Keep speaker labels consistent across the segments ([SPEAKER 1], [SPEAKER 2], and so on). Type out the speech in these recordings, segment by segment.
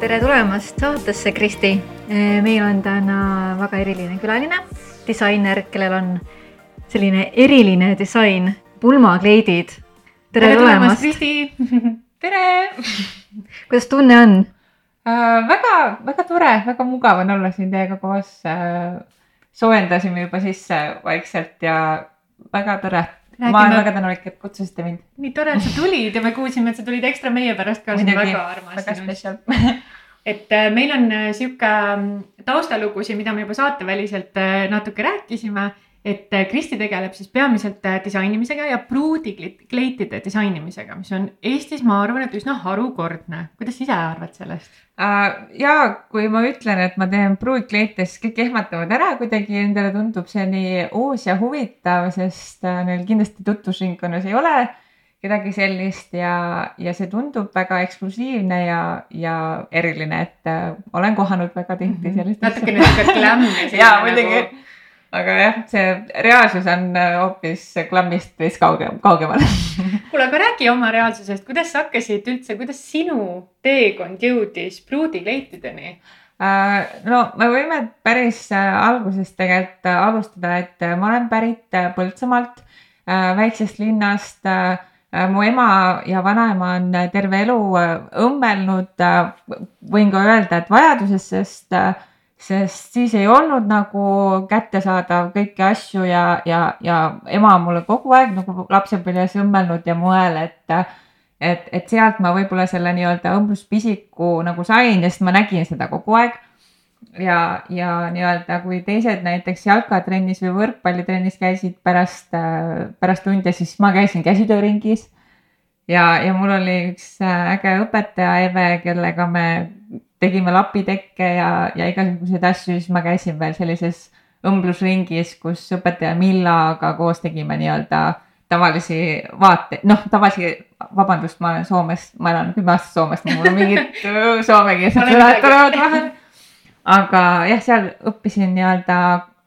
[SPEAKER 1] tere tulemast saatesse, Kristi. meil on täna väga eriline külaline, disainer, kellel on selline eriline disain, pulmakleidid. tere, tere tulemast,
[SPEAKER 2] Kristi. tere.
[SPEAKER 1] kuidas tunne on
[SPEAKER 2] äh,? väga, väga tore, väga mugav on olla siin teiega koos äh,. soojendasime juba sisse vaikselt ja väga tore Räägime... ma olen väga tänulik, et kutsusite mind.
[SPEAKER 1] nii tore, et sa tulid ja me kuulsime, et sa tulid ekstra meie pärast ka. väga armas.
[SPEAKER 2] väga spetsial
[SPEAKER 1] et äh, meil on äh, sihuke mm, taustalugusid, mida me juba saateväliselt äh, natuke rääkisime et äh, Kristi tegeleb siis peamiselt äh, disainimisega ja pruudikleitide disainimisega, mis on Eestis, ma arvan, et üsna harukordne. kuidas ise arvad sellest
[SPEAKER 2] uh,? ja kui ma ütlen, et ma teen pruudkleite, siis kõik ehmatavad ära kuidagi, endale tundub see nii uus ja huvitav, sest neil kindlasti tutvusringkonnas ei ole kedagi sellist ja, ja see tundub väga eksklusiivne ja, ja eriline, et olen kohanud väga tihti mhm. sellist
[SPEAKER 1] asja. natukene niisugune glam.
[SPEAKER 2] jaa, muidugi nagu aga jah, see reaalsus on äh, hoopis klammist veits kaugem, kaugemal
[SPEAKER 1] kuule, aga räägi oma reaalsusest, kuidas sa hakkasid üldse, kuidas sinu teekond jõudis pruudikleitideni?
[SPEAKER 2] Äh, no me võime päris äh, algusest tegelikult alustada, et ma olen pärit Põltsamaalt, väiksest linnast. mu ema ja vanaema on terve elu õmmelnud, võin ka öelda, et vajadusest, sest sest siis ei olnud nagu kättesaadav kõiki asju ja, ja, ja ema mulle kogu aeg nagu lapsepõlves õmmelnud ja moel, et, et, et sealt ma võib-olla selle nii-öelda õmbluspisiku nagu sain, sest ma nägin seda kogu aeg. ja, ja nii-öelda, kui teised näiteks jalkatrennis või võrkpallitrennis käisid pärast, pärast tunde, siis ma käisin käsitööringis ja, ja mul oli üks äge õpetaja Eve, kellega me tegime lapitekke ja, ja igasuguseid asju, siis ma käisin veel sellises õmblusringis, kus õpetaja Millaga koos tegime nii-öelda tavalisi vaate, noh, tavalisi, vabandust, ma olen Soomest, ma elan kümme aastat Soomest, mul on mingid soomekeelsed sõnad tulevad vahele. aga jah, seal õppisin nii-öelda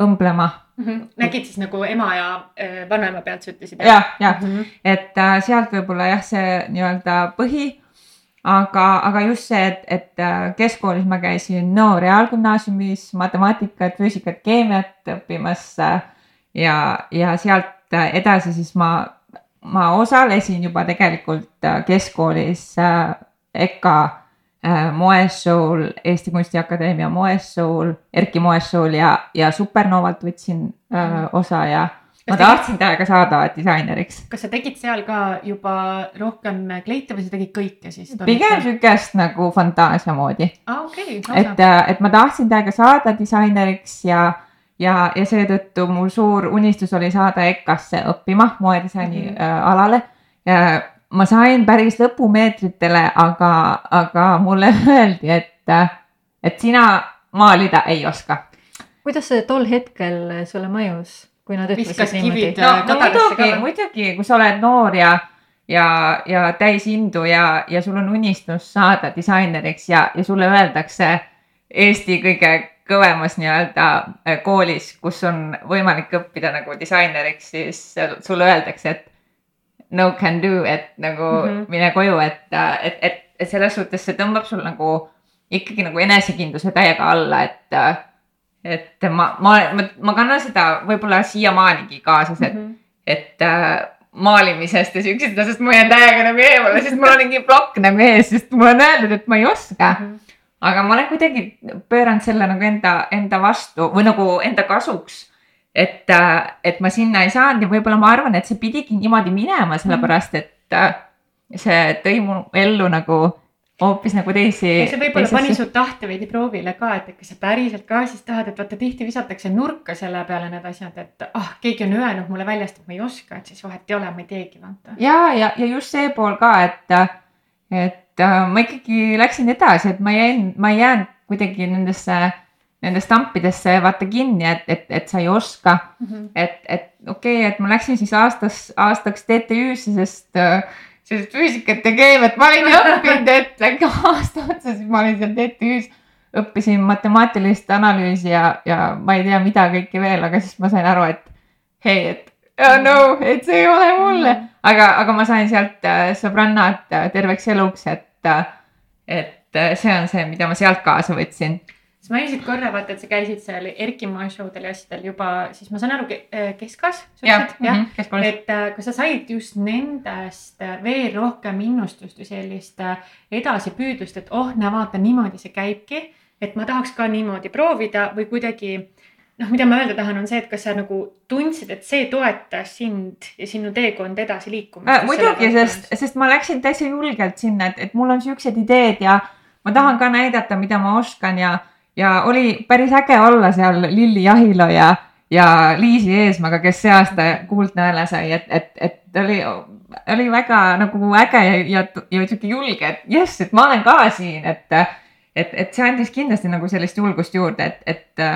[SPEAKER 2] õmblema
[SPEAKER 1] mm. -hmm. nägid siis nagu ema ja äh, vanaema pealt, sa ütlesid?
[SPEAKER 2] jah, jah -hmm. et äh, sealt võib-olla jah, see nii-öelda põhi aga, aga just see, et, et äh, keskkoolis ma käisin no reaalgümnaasiumis matemaatikat, füüsikat, keemiat õppimas ja, ja sealt edasi siis ma, ma osalesin juba tegelikult äh, keskkoolis äh, EKA moessuul, Eesti Kunstiakadeemia moessuul, Erki moessuul ja, ja Supernovalt võtsin öö, osa ja ma tahtsin täiega saada disaineriks.
[SPEAKER 1] kas sa tegid seal ka juba rohkem kleite või sa tegid kõike siis?
[SPEAKER 2] pigem sihukest nagu fantaasia moodi
[SPEAKER 1] ah,. Okay,
[SPEAKER 2] et, äh, et ma tahtsin täiega saada disaineriks ja, ja, ja seetõttu mul suur unistus oli saada EKA-sse õppima moedisaini mm -hmm. äh, alale. ma sain päris lõpumeetritele, aga, aga mulle öeldi, et, et sina maalida ei oska.
[SPEAKER 1] kuidas see tol hetkel sulle mõjus? Kui nad
[SPEAKER 2] ütlesid niimoodi. no, no muidugi, muidugi, kui sa oled noor ja, ja, ja täis indu ja, ja sul on unistus saada disaineriks ja, ja sulle öeldakse Eesti kõige kõvemas nii-öelda äh, koolis, kus on võimalik õppida nagu disaineriks, siis sulle öeldakse, et no can do, et nagu mm -hmm. mine koju, et, et, et, et selles suhtes see tõmbab sul nagu ikkagi nagu enesekindluse täiega alla, et et ma, ma, ma, ma kannan seda võib-olla siiamaanigi kaasas, et mm, -hmm. et äh, maalimisest ja siuksest asjast ma jään täiega nagu eemale, sest mul on mingi plokk nagu ees, sest mulle on öeldud, et ma ei oska mm. -hmm. aga ma olen kuidagi pööranud selle nagu enda, enda vastu või nagu enda kasuks. et, äh, et ma sinna ei saanud ja võib-olla ma arvan, et see pidigi niimoodi minema, sellepärast et äh, see tõi mu ellu nagu hoopis nagu teisi.
[SPEAKER 1] see võib-olla pani su tahte veidi proovile ka, et kas sa päriselt ka siis tahad, et vaata tihti visatakse nurka selle peale need asjad, et ah, keegi on öelnud mulle väljast, et ma ei oska, et siis vahet ei ole, ma ei teegi vaata.
[SPEAKER 2] ja, ja, ja just see pool ka, et, et äh, ma ikkagi läksin edasi, et ma jäin, ma ei jäänud kuidagi nendesse, nendesse tampidesse vaata kinni, et, et, et sa ei oska mm. -hmm. et, et okei okay,, et ma läksin siis aastas, aastaks TTÜ-sse, sest äh, sellist füüsikat ja keemiat ma olin õppinud, et läks aasta otsa, siis ma olin seal TTÜ-s, õppisin matemaatilist analüüsi ja, ja ma ei tea, mida kõike veel, aga siis ma sain aru, et hei, et oh no, et see ei ole mulle. Aga, aga ma sain sealt äh, sõbrannad äh, terveks eluks, et, äh, et see on see, mida ma sealt kaasa võtsin
[SPEAKER 1] sa mainisid korra, vaata, et sa käisid seal Erki Moe showdel ja asjadel juba, siis ma saan aru, keskkas.
[SPEAKER 2] jah, mhm,
[SPEAKER 1] keskkoolis. et kas sa said just nendest veel rohkem innustust või sellist edasipüüdlust, et oh, näe, vaata niimoodi see käibki, et ma tahaks ka niimoodi proovida või kuidagi noh, mida ma öelda tahan, on see, et kas sa nagu tundsid, et see toetas sind ja sinu teekond edasi liikumist
[SPEAKER 2] äh,? muidugi, sest, sest ma läksin täitsa julgelt sinna, et, et mul on siuksed ideed ja ma tahan ka näidata, mida ma oskan ja, ja oli päris äge olla seal Lilli Jahilo ja, ja Liisi Eesmaga, kes see aasta Kuldnõele sai, et, et, et oli, oli väga nagu äge ja, ja, ja sihuke julge, et jess, et ma olen ka siin, et, et, et see andis kindlasti nagu sellist julgust juurde, et, et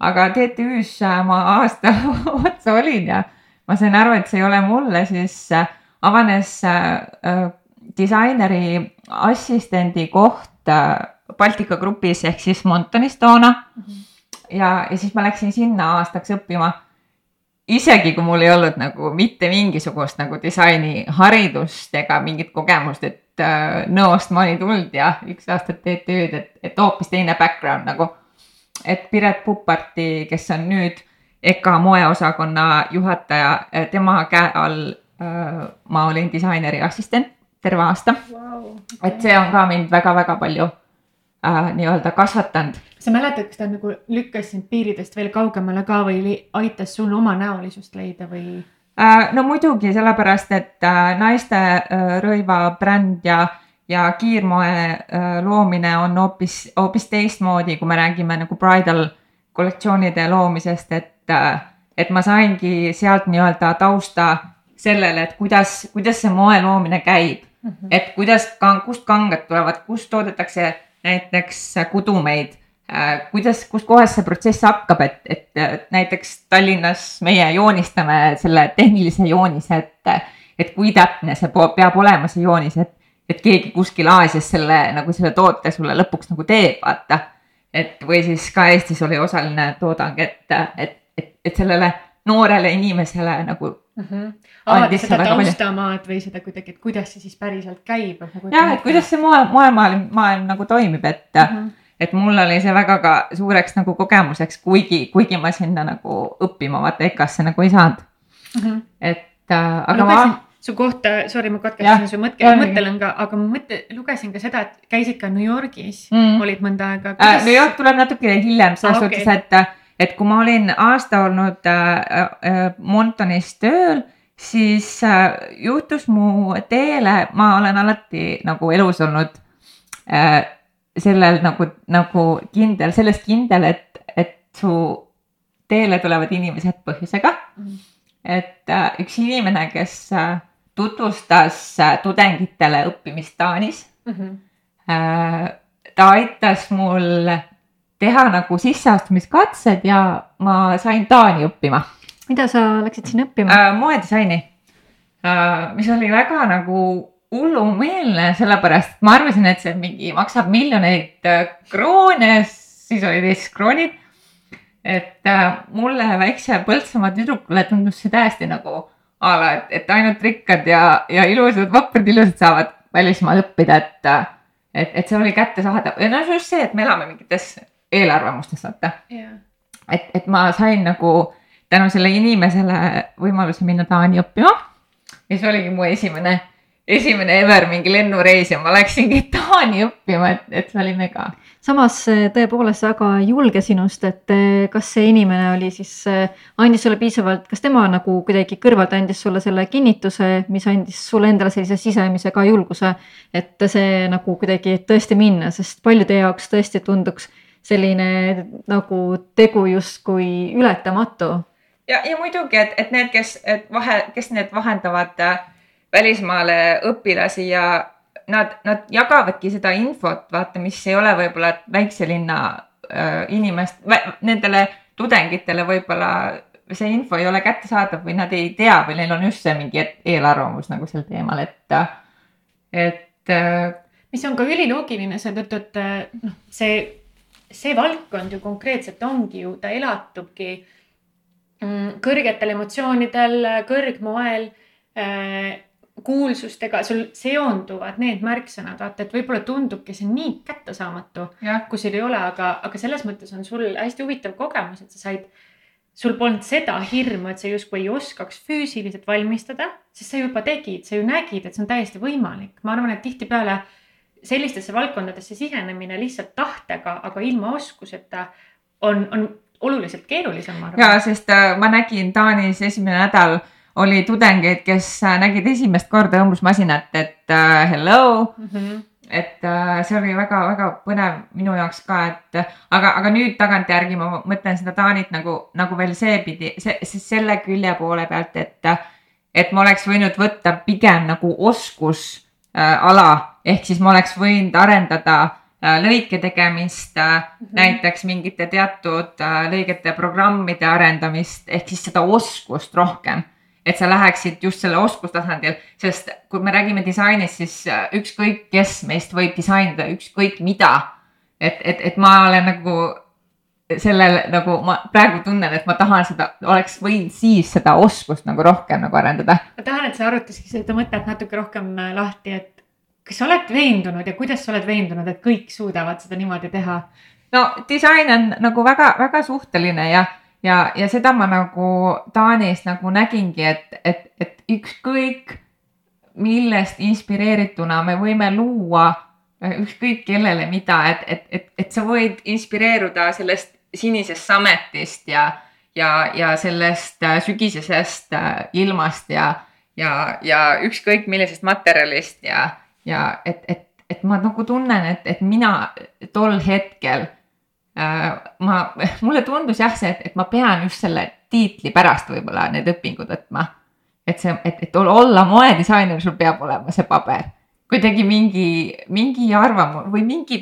[SPEAKER 2] aga TTÜ-s äh, ma aasta otsa olin ja ma sain aru, et see ei ole mulle, siis äh, avanes äh, disaineri assistendi koht Baltika grupis ehk siis Montonis toona mm. -hmm. ja, ja siis ma läksin sinna aastaks õppima. isegi kui mul ei olnud nagu mitte mingisugust nagu disainiharidust ega mingit kogemust, et äh, Nõost ma olin tulnud ja üks aasta TTÜ-d, et, et hoopis teine background nagu et Piret Puparti, kes on nüüd EKA moeosakonna juhataja, tema käe all äh, ma olin disaineri assistent terve aasta wow,. Et see on ka mind väga-väga palju äh, nii-öelda kasvatanud.
[SPEAKER 1] sa mäletad, kas ta nagu lükkas sind piiridest veel kaugemale ka või aitas sul oma näolisust leida või?
[SPEAKER 2] Äh, no muidugi, sellepärast et äh, naiste äh, rõivabränd ja ja kiirmoe äh, loomine on hoopis, hoopis teistmoodi, kui me räägime nagu bridal kollektsioonide loomisest, et, äh, et ma saingi sealt nii-öelda tausta sellele, et kuidas, kuidas see moe loomine käib mm. -hmm. et kuidas, kust kangad tulevad, kust toodetakse näiteks kudumeid, äh, kuidas, kuskohast see protsess hakkab, et, et näiteks Tallinnas meie joonistame selle tehnilise joonise, et, et kui täpne see peab olema, see joonis, et et keegi kuskil Aasias selle nagu selle toote sulle lõpuks nagu teeb, vaata. et või siis ka Eestis oli osaline toodang, et, et, et, et sellele noorele inimesele nagu mm.
[SPEAKER 1] -hmm. avada seda taustamaad või seda kuidagi, et kuidas see siis päriselt käib.
[SPEAKER 2] Nagu jah, et kuidas see moe, moemaailm, maailm nagu toimib, et mm, -hmm. et mul oli see väga ka suureks nagu kogemuseks, kuigi, kuigi ma sinna nagu õppima vaata EKA-sse nagu ei saanud mm. -hmm. et äh, aga ma, ma
[SPEAKER 1] su kohta, sorry, ma katkestasin su mõtte, mõttelõnga, aga ma mõtte, lugesin ka seda, et käisid ka New Yorgis mm., olid mõnda aega
[SPEAKER 2] äh, kuidas.... New York tuleb natukene hiljem selles ah, suhtes okay., et, et kui ma olin aasta olnud äh, äh, Montonis tööl, siis äh, juhtus mu teele, ma olen alati nagu elus olnud sellel nagu, nagu kindel, selles kindel, et, et su teele tulevad inimesed põhjusega mm. et üks inimene, kes tutvustas tudengitele õppimist Taanis mm. -hmm. ta aitas mul teha nagu sisseastumiskatsed ja ma sain Taani õppima.
[SPEAKER 3] mida sa läksid sinna õppima
[SPEAKER 2] äh,? moedisaini äh,, mis oli väga nagu hullumeelne, sellepärast ma arvasin, et see mingi maksab miljoneid kroone, siis olid Eestis kroonid. et äh, mulle väikse Põltsamaa tüdrukule tundus see täiesti nagu a la, et, et ainult rikkad ja, ja ilusad, vaprad ilusad saavad välismaal õppida, et, et, et see oli kättesaadav ja no just see, et me elame mingites eelarvamustes, vaata yeah.. et, et ma sain nagu tänu sellele inimesele võimaluse minna Taani õppima. see oligi mu esimene esimene ever mingi lennureis ja ma läksingi Taani õppima, et, et see oli mega.
[SPEAKER 3] samas eh, tõepoolest väga julge sinust, et eh, kas see inimene oli siis, eh, andis sulle piisavalt, kas tema nagu kuidagi kõrvalt andis sulle selle kinnituse, mis andis sulle endale sellise sisemise ka julguse, et see nagu kuidagi tõesti minna, sest paljude jaoks tõesti tunduks selline nagu tegu justkui ületamatu.
[SPEAKER 2] ja, ja muidugi, et, et need, kes, et vahe, kes need vahendavad äh, välismaale õpilasi ja nad, nad jagavadki seda infot, vaata, mis ei ole võib-olla väikse linna äh, inimest, nendele tudengitele võib-olla see info ei ole kättesaadav või nad ei tea või neil on just see mingi eelarvamus nagu sel teemal, et, et äh,.
[SPEAKER 1] mis on ka üliloogiline seetõttu, et noh, see, see valdkond ju konkreetselt ongi ju, ta elatubki mm, kõrgetel emotsioonidel, kõrgmoel äh, kuulsustega, sul seonduvad need märksõnad, vaata, et võib-olla tundubki see nii kättesaamatu, kui sul ei ole, aga, aga selles mõttes on sul hästi huvitav kogemus, et sa said, sul polnud seda hirmu, et sa justkui ei oskaks füüsiliselt valmistada, sest sa juba tegid, sa ju nägid, et see on täiesti võimalik. ma arvan, et tihtipeale sellistesse valdkondadesse sisenemine lihtsalt tahtega, aga ilma oskuseta on, on oluliselt keerulisem, ma
[SPEAKER 2] arvan. ja, sest äh, ma nägin Taanis esimene nädal oli tudengeid, kes äh, nägid esimest korda õmblusmasinat, et uh, hello mm. -hmm. et uh, see oli väga-väga põnev minu jaoks ka, et aga, aga nüüd tagantjärgi ma mõtlen seda Taanit nagu, nagu veel seepidi, see, selle külje poole pealt, et, et ma oleks võinud võtta pigem nagu oskusala uh, ehk siis ma oleks võinud arendada lõike tegemist mm, -hmm. näiteks mingite teatud lõigete programmide arendamist ehk siis seda oskust rohkem et sa läheksid just selle oskustasandil, sest kui me räägime disainist, siis äh, ükskõik, kes meist võib disainida ükskõik mida. et, et, et ma olen nagu sellel nagu ma praegu tunnen, et ma tahan seda, oleks võinud siis seda oskust nagu rohkem nagu arendada.
[SPEAKER 1] ma tahan, et sa arutasiksid seda mõtet natuke rohkem äh, lahti, et kas sa oled veendunud ja kuidas sa oled veendunud, et kõik suudavad seda niimoodi teha?
[SPEAKER 2] no disain on nagu väga-väga suhteline ja ja, ja seda ma nagu Taanis nagu nägingi, et, et, et ükskõik millest inspireerituna me võime luua ükskõik kellele mida, et, et, et, et sa võid inspireeruda sellest sinisest sametist ja, ja, ja sellest äh, sügisesest äh, ilmast ja, ja, ja ükskõik millisest materjalist ja, ja et, et, et ma nagu tunnen, et, et mina tol hetkel Äh, ma, mulle tundus jah, see, et, ma pean just selle tiitli pärast võib-olla need õpingud võtma. et see, et, et olla moedisainer, sul peab olema see paber. Kuidagi mingi, mingi arvamus või mingi,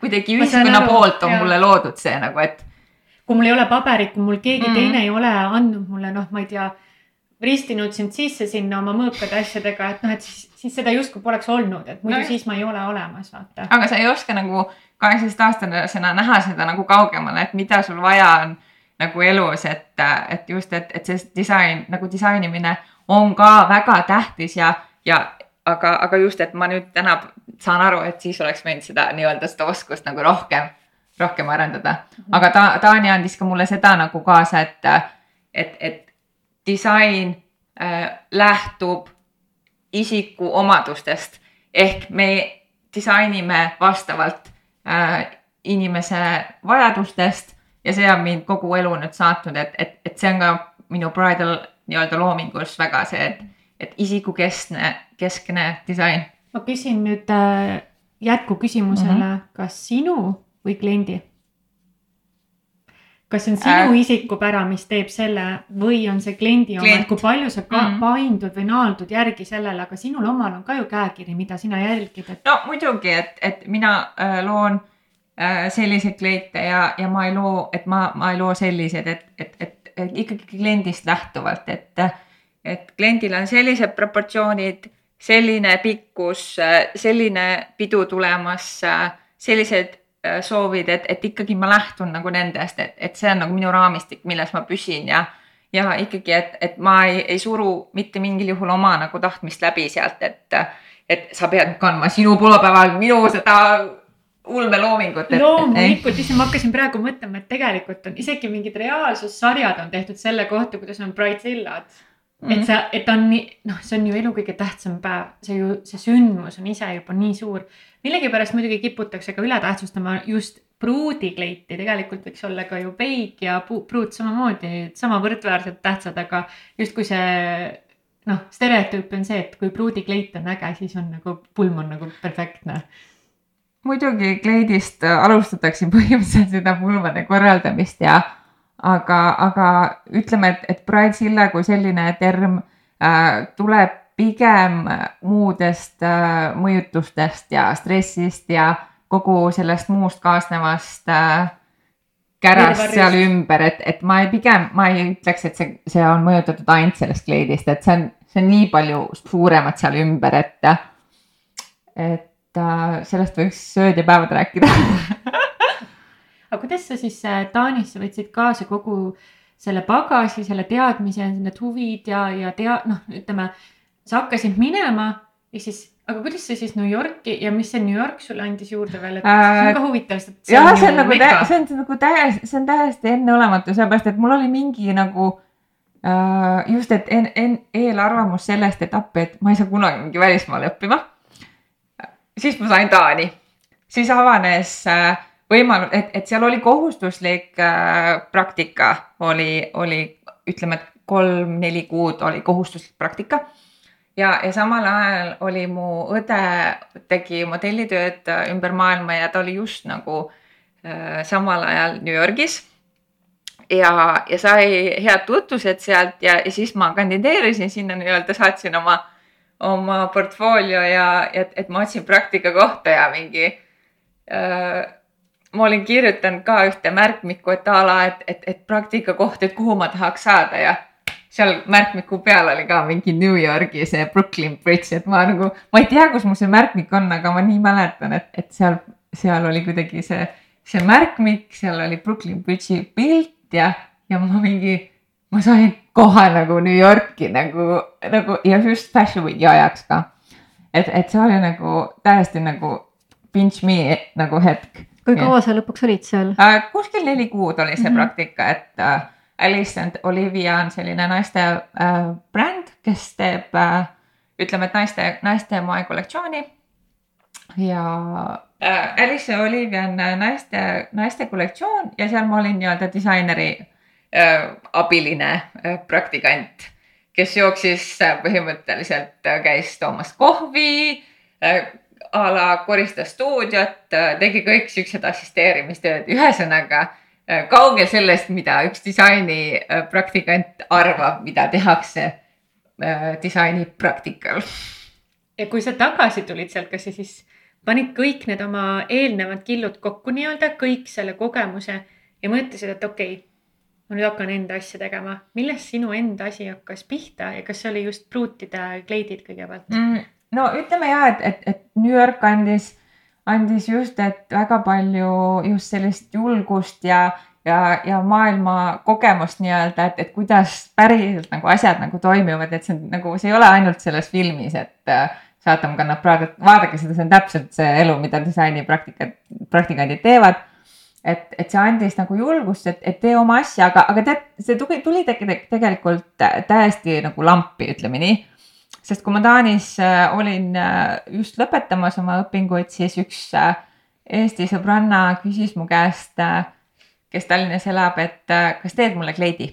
[SPEAKER 2] kuidagi ühiskonna poolt on jah. mulle loodud see nagu, et.
[SPEAKER 1] kui mul ei ole paberit, kui mul keegi mm. teine ei ole andnud mulle, noh, ma ei tea ristinud sind sisse sinna oma mõõkade asjadega, et noh, et siis, siis seda justkui poleks olnud, et muidu no, siis ma ei ole olemas, vaata.
[SPEAKER 2] aga sa ei oska nagu kaheksateistaastasena näha seda nagu kaugemale, et mida sul vaja on nagu elus, et, et just, et, et see disain nagu disainimine on ka väga tähtis ja, ja aga, aga just, et ma nüüd täna saan aru, et siis oleks võinud seda nii-öelda seda oskust nagu rohkem, rohkem arendada. Mhm. aga ta, Taani andis ka mulle seda nagu kaasa, et, et, et disain äh, lähtub isiku omadustest ehk me disainime vastavalt äh, inimese vajadustest ja see on mind kogu elu nüüd saatnud, et, et, et see on ka minu bridal nii-öelda loomingus väga see, et, et isikukeskne, keskne disain.
[SPEAKER 1] ma küsin nüüd äh, jätkuküsimusele mm, -hmm. kas sinu või kliendi? kas see on sinu äh, isikupära, mis teeb selle või on see kliendi oma, et kui palju sa ka mm. paindud või naaldud järgi sellele, aga sinul omal on ka ju käekiri, mida sina jälgid et....
[SPEAKER 2] no muidugi, et, et mina äh, loon äh, selliseid kliente ja, ja ma ei loo, et ma, ma ei loo selliseid, et, et, et, et ikkagi kliendist lähtuvalt, et, et kliendil on sellised proportsioonid, selline pikkus, äh, selline pidu tulemas, äh, sellised Äh, soovid, et, et ikkagi ma lähtun nagu nendest, et, et see on nagu minu raamistik, milles ma püsin ja ja ikkagi, et, et ma ei, ei suru mitte mingil juhul oma nagu tahtmist läbi sealt, et, et sa pead kandma sinu pühapäeval minu seda ulmeloomingut.
[SPEAKER 1] loomulikult, issand, ma hakkasin praegu mõtlema, et tegelikult on isegi mingid reaalsussarjad on tehtud selle kohta, kuidas on bridezillad Mm -hmm. et sa, et on nii, noh, see on ju elu kõige tähtsam päev, see ju, see sündmus on ise juba nii suur. millegipärast muidugi kiputakse ka üle tähtsustama just pruudikleiti, tegelikult võiks olla ka ju peig ja pruut samamoodi sama võrdväärselt tähtsad, aga justkui see noh, stereotüüp on see, et kui pruudikleit on äge, siis on nagu pulm on nagu perfektne
[SPEAKER 2] muidugi kleidist alustatakse põhimõtteliselt seda pulmade korraldamist ja aga, aga ütleme, et, et Bridezilla kui selline term äh, tuleb pigem muudest äh, mõjutustest ja stressist ja kogu sellest muust kaasnevast äh, kärast seal ümber, et, et ma ei, pigem ma ei ütleks, et see, see on mõjutatud ainult sellest kleidist, et see on, see on nii palju suuremat seal ümber, et, et äh, sellest võiks ööd ja päevad rääkida
[SPEAKER 1] aga kuidas sa siis äh, Taanisse võtsid kaasa kogu selle pagasi, selle teadmise, need huvid ja, ja tea-, noh, ütleme sa hakkasid minema ja siis, aga kuidas sa siis New Yorki ja mis see New York sulle andis juurde veel, et see on ka huvitav, sest
[SPEAKER 2] jah, see on nagu, see on nagu täiesti, see on täiesti enneolematu, sellepärast et mul oli mingi nagu äh, just, et en, en, eelarvamus sellest, et appi, et ma ei saa kunagi mingi välismaale õppima. siis ma sain Taani, siis avanes äh, võimalus, et, et seal oli kohustuslik äh, praktika, oli, oli ütleme, et kolm-neli kuud oli kohustuslik praktika ja, ja samal ajal oli mu õde, tegi modellitööd äh, ümber maailma ja ta oli just nagu äh, samal ajal New Yorgis. ja, ja sai head tutvused sealt ja, ja siis ma kandideerisin sinna nii-öelda, saatsin oma, oma portfoolio ja, et, et ma otsin praktika kohta ja mingi äh, ma olin kirjutanud ka ühte märkmikku, et a la, et, et, et praktika koht, et kuhu ma tahaks saada ja seal märkmiku peal oli ka mingi New Yorgi see Brooklyn Bridge, et ma nagu, ma ei tea, kus mul see märkmik on, aga ma nii mäletan, et, et seal, seal oli kuidagi see, see märkmik, seal oli Brooklyn Bridge'i pilt ja, ja ma mingi, ma sain kohe nagu New Yorki nagu, nagu ja just Fashion Weeki ajaks ka. et, et see oli nagu täiesti nagu pinch me nagu hetk.
[SPEAKER 3] Kui kaua sa lõpuks olid seal
[SPEAKER 2] äh,? kuskil neli kuud oli see mm -hmm. praktika, et äh, Alicent Olivia on selline naiste äh, bränd, kes teeb äh,, ütleme, et naiste, naiste moekollektsiooni. ja äh, Alice Olivia on naiste, naiste kollektsioon ja seal ma olin nii-öelda disaineri äh, abiline äh, praktikant, kes jooksis äh, põhimõtteliselt äh,, käis toomas kohvi äh, a la koristas stuudiot, äh, tegi kõik siuksed assisteerimistööd, ühesõnaga Äh, kaugel sellest, mida üks disainipraktikant äh, arvab, mida tehakse äh, disainipraktikal.
[SPEAKER 1] ja kui sa tagasi tulid sealt, kas sa siis panid kõik need oma eelnevad killud kokku nii-öelda, kõik selle kogemuse ja mõtlesid, et okei okay,, ma nüüd hakkan enda asja tegema. millest sinu enda asi hakkas pihta ja kas see oli just pruutide kleidid kõigepealt mm,?
[SPEAKER 2] No ütleme ja, et, et, et New York andis andis just, et väga palju just sellist julgust ja, ja, ja maailma kogemust nii-öelda, et, et kuidas päriselt nagu asjad nagu toimivad, et see on nagu, see ei ole ainult selles filmis, et äh, Saatam kannab Pradat, vaadake seda, see on täpselt see elu, mida disainipraktikad, praktikandid teevad. et, et see andis nagu julgust, et, et tee oma asja, aga, aga tead, see tuli, tuli tegelikult täiesti nagu lampi, ütleme nii sest kui ma Taanis äh, olin äh, just lõpetamas oma õpinguid, siis üks äh, Eesti sõbranna küsis mu käest, kes Tallinnas elab, et kas teed mulle kleidi.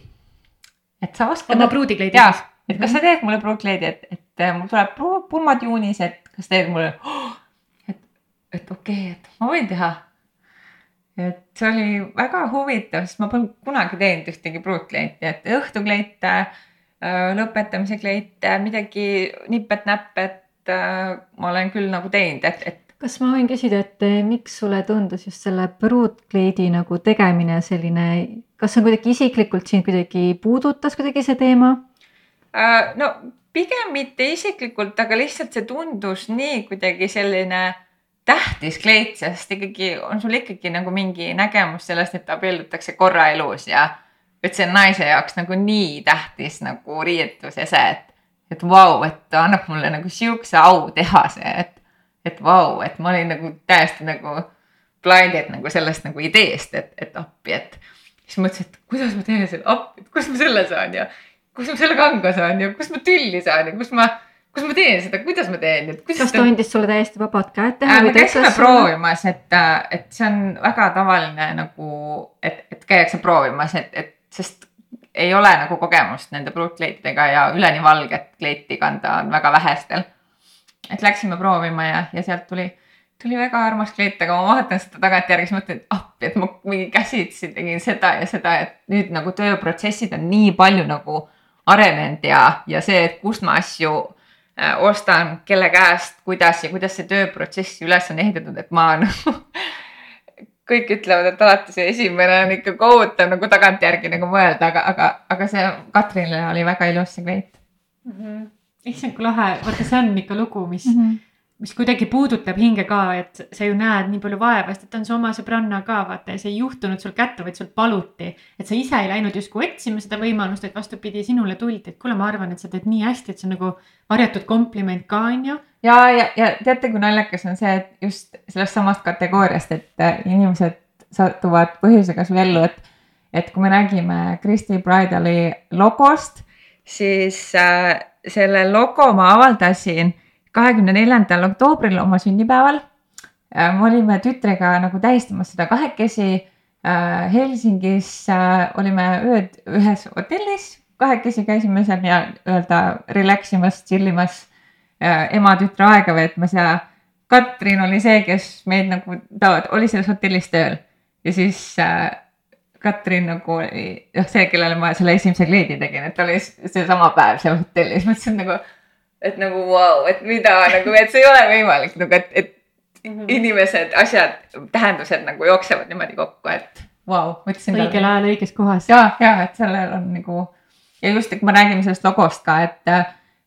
[SPEAKER 2] et sa oskad.
[SPEAKER 1] oma pruudikleidi
[SPEAKER 2] siis? et kas sa teed mulle pruudkleidi, et, et mul tuleb pulmad juunis, et kas teed mulle oh,, et, et okei okay,, et ma võin teha. et see oli väga huvitav, sest ma polnud kunagi teinud ühtegi pruudkleiti, et õhtukleite lõpetamise kleite, midagi nipet-näpet äh, ma olen küll nagu teinud, et, et.
[SPEAKER 3] kas ma võin küsida, et eh, miks sulle tundus just selle pruutkleidi nagu tegemine selline, kas see kuidagi isiklikult sind kuidagi puudutas kuidagi see teema?
[SPEAKER 2] Äh, no pigem mitte isiklikult, aga lihtsalt see tundus nii kuidagi selline tähtis kleit, sest ikkagi on sul ikkagi nagu mingi nägemus sellest, et abiellutakse korra elus ja et see on naise jaoks nagu nii tähtis nagu riietusese, et, et vau wow,, et ta annab mulle nagu sihukese au teha see, et, et vau wow,, et ma olin nagu täiesti nagu blinded nagu sellest nagu ideest, et, et appi, et siis mõtlesin, et kuidas ma teen selle appi, et kust ma selle saan ja kus ma selle kanga saan ja kust ma tülli saan ja kus ma, kus ma teen seda, kuidas ma teen.
[SPEAKER 3] kas ta andis sulle täiesti vabad käed teha
[SPEAKER 2] äh,? me käisime proovimas, et, et see on väga tavaline nagu, et, et käiakse proovimas, et, et sest ei ole nagu kogemust nende pruutkleitidega ja üleni valget kleiti kanda on väga vähestel. et läksime proovima ja, ja sealt tuli, tuli väga armas kleit, aga ma vaatan seda tagantjärgi, siis mõtlen, et appi, et ma mingi käsitsi tegin seda ja seda, et nüüd nagu tööprotsessid on nii palju nagu arenenud ja, ja see, et kust ma asju äh, ostan, kelle käest, kuidas ja kuidas see tööprotsess üles on ehitatud, et ma nagu kõik ütlevad, et alati see esimene on ikka kohutav nagu tagantjärgi nagu mõelda, aga, aga, aga see Katrinile oli väga ilus see kleit
[SPEAKER 1] mm. -hmm. issand, kui lahe, vaata, see on ikka lugu, mis mm, -hmm. Mis kuidagi puudutab hinge ka, et sa ju näed nii palju vaeva, sest et on su oma sõbranna ka vaata ja see ei juhtunud sul kätte, vaid sul paluti. et sa ise ei läinud justkui otsima seda võimalust, et vastupidi, sinule tuldi, et kuule, ma arvan, et sa teed nii hästi, et see on nagu varjatud kompliment ka, on ju.
[SPEAKER 2] ja, ja, ja teate, kui naljakas on see, et just sellest samast kategooriast, et äh, inimesed satuvad põhjusega su ellu, et, et kui me räägime Kristi Bridali logost, siis äh, selle logo ma avaldasin kahekümne neljandal oktoobril oma sünnipäeval. Äh, me olime tütrega nagu tähistamas seda kahekesi. Äh, Helsingis äh, olime ööd ühes hotellis, kahekesi käisime seal nii-öelda relax imas, chill imas, ema-tütre aega veetmas ja Katrin oli see, kes meid nagu, ta oli selles hotellis tööl ja siis Katrin nagu oli noh, see, kellele ma selle esimese kleidi tegin, et ta oli seesama päev seal hotellis, mõtlesin nagu et nagu vau wow,, et mida nagu, et see ei ole võimalik nagu, et, et mm -hmm. inimesed, asjad, tähendused nagu jooksevad niimoodi kokku, et vau wow,,
[SPEAKER 1] õigel ajal õiges kohas.
[SPEAKER 2] ja, ja et sellel on nagu ja just, et kui me räägime sellest logost ka, et,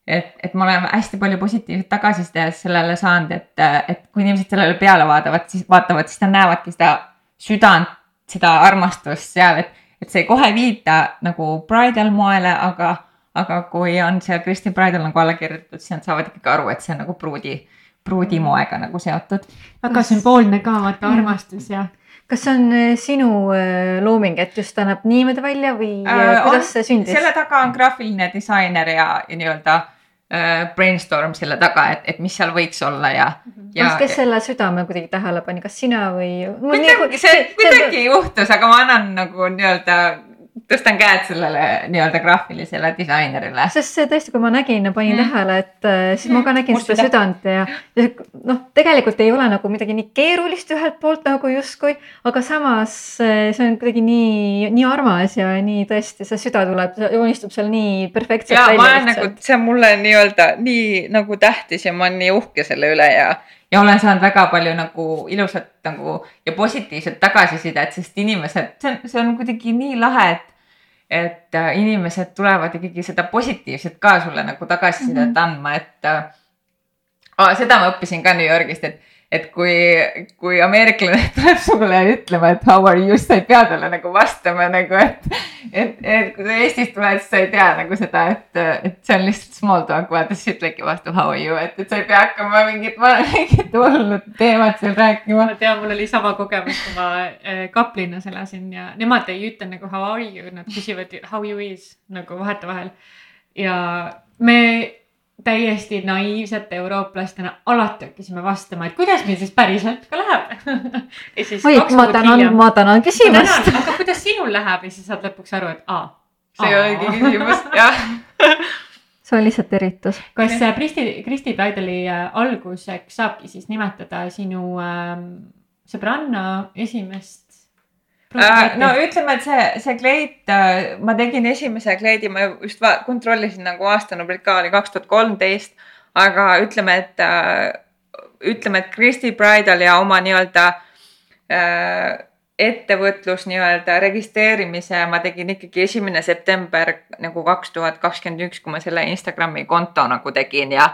[SPEAKER 2] et, et me oleme hästi palju positiivset tagasisidet sellele saanud, et, et kui inimesed sellele peale vaatavad, siis vaatavad, siis nad näevadki seda südant, seda armastust seal, et, et see ei kohe viita nagu bridal moele, aga aga kui on seal Kristi Bridal nagu alla kirjutatud, siis nad saavad ikkagi aru, et see on nagu pruudi, pruudimoega nagu seotud.
[SPEAKER 1] väga sümboolne ka, vaata armastus ja
[SPEAKER 3] kas see on äh, sinu äh, looming, et just ta näeb niimoodi välja või äh, äh kuidas on, see sündis?
[SPEAKER 2] selle taga on graafiline disainer ja, ja nii-öelda äh, brainstorm selle taga, et, et mis seal võiks olla ja,
[SPEAKER 3] ja. kes selle südame kuidagi tähele pani, kas sina või?
[SPEAKER 2] kuidagi, see kuidagi juhtus, aga ma annan nagu nii-öelda tõstan käed sellele nii-öelda graafilisele disainerile.
[SPEAKER 3] sest see tõesti, kui ma nägin ja panin mm. tähele, et äh, siis mm. ma ka nägin Musta seda südant ja, ja noh, tegelikult ei ole nagu midagi nii keerulist ühelt poolt nagu justkui, aga samas äh, see on kuidagi nii, nii armas ja nii tõesti, see süda tuleb, joonistub seal nii perfektselt
[SPEAKER 2] välja. nagu, see on mulle nii-öelda nii nagu tähtis ja ma olen nii uhke selle üle ja ja olen saanud väga palju nagu ilusat nagu ja positiivset tagasisidet, sest inimesed, see on, see on kuidagi nii lahe, et, et äh, inimesed tulevad ikkagi seda positiivset ka sulle nagu tagasisidet mm -hmm. andma, et äh, seda ma õppisin ka New Yorgist, et et kui, kui ameeriklane tuleb sulle ütlema, et how are you, siis sa ei pea talle nagu vastama nagu, et. et, et kui sa Eestist tuled, siis sa ei tea nagu seda, et, et see on lihtsalt small talk, vaata siis ütlegi vastu how are you, et, et sa ei pea hakkama mingit, mingit hullut teemat seal rääkima.
[SPEAKER 1] ma tean, mul oli sama kogemus, kui ma äh, Kaplinnas elasin ja nemad ei ütle nagu how are you, nad küsivad how you is nagu vahetevahel. ja me täiesti naiivsete eurooplastena alati hakkasime vastama, et kuidas meil siis päriselt ka läheb
[SPEAKER 3] oi, ma tänan, ma tänan küsimast.
[SPEAKER 1] aga kuidas sinul läheb ja siis saad lõpuks aru, et aa.
[SPEAKER 2] see ei olegi küsimus, jah
[SPEAKER 3] see on lihtsalt eritus.
[SPEAKER 1] kas Kristi, Kristi Bridali äh, alguseks saabki siis nimetada sinu ähm, sõbranna esimest
[SPEAKER 2] Äh, no ütleme, et see, see kleit, äh, ma tegin esimese kleidi, ma just kontrollisin nagu aastanumbrit ka oli kaks tuhat kolmteist, aga ütleme, et äh, ütleme, et Kristi Bridal ja oma nii-öelda ettevõtlus nii-öelda registreerimise ma tegin ikkagi esimene september nagu kaks tuhat kakskümmend üks, kui ma selle Instagrami konto nagu tegin ja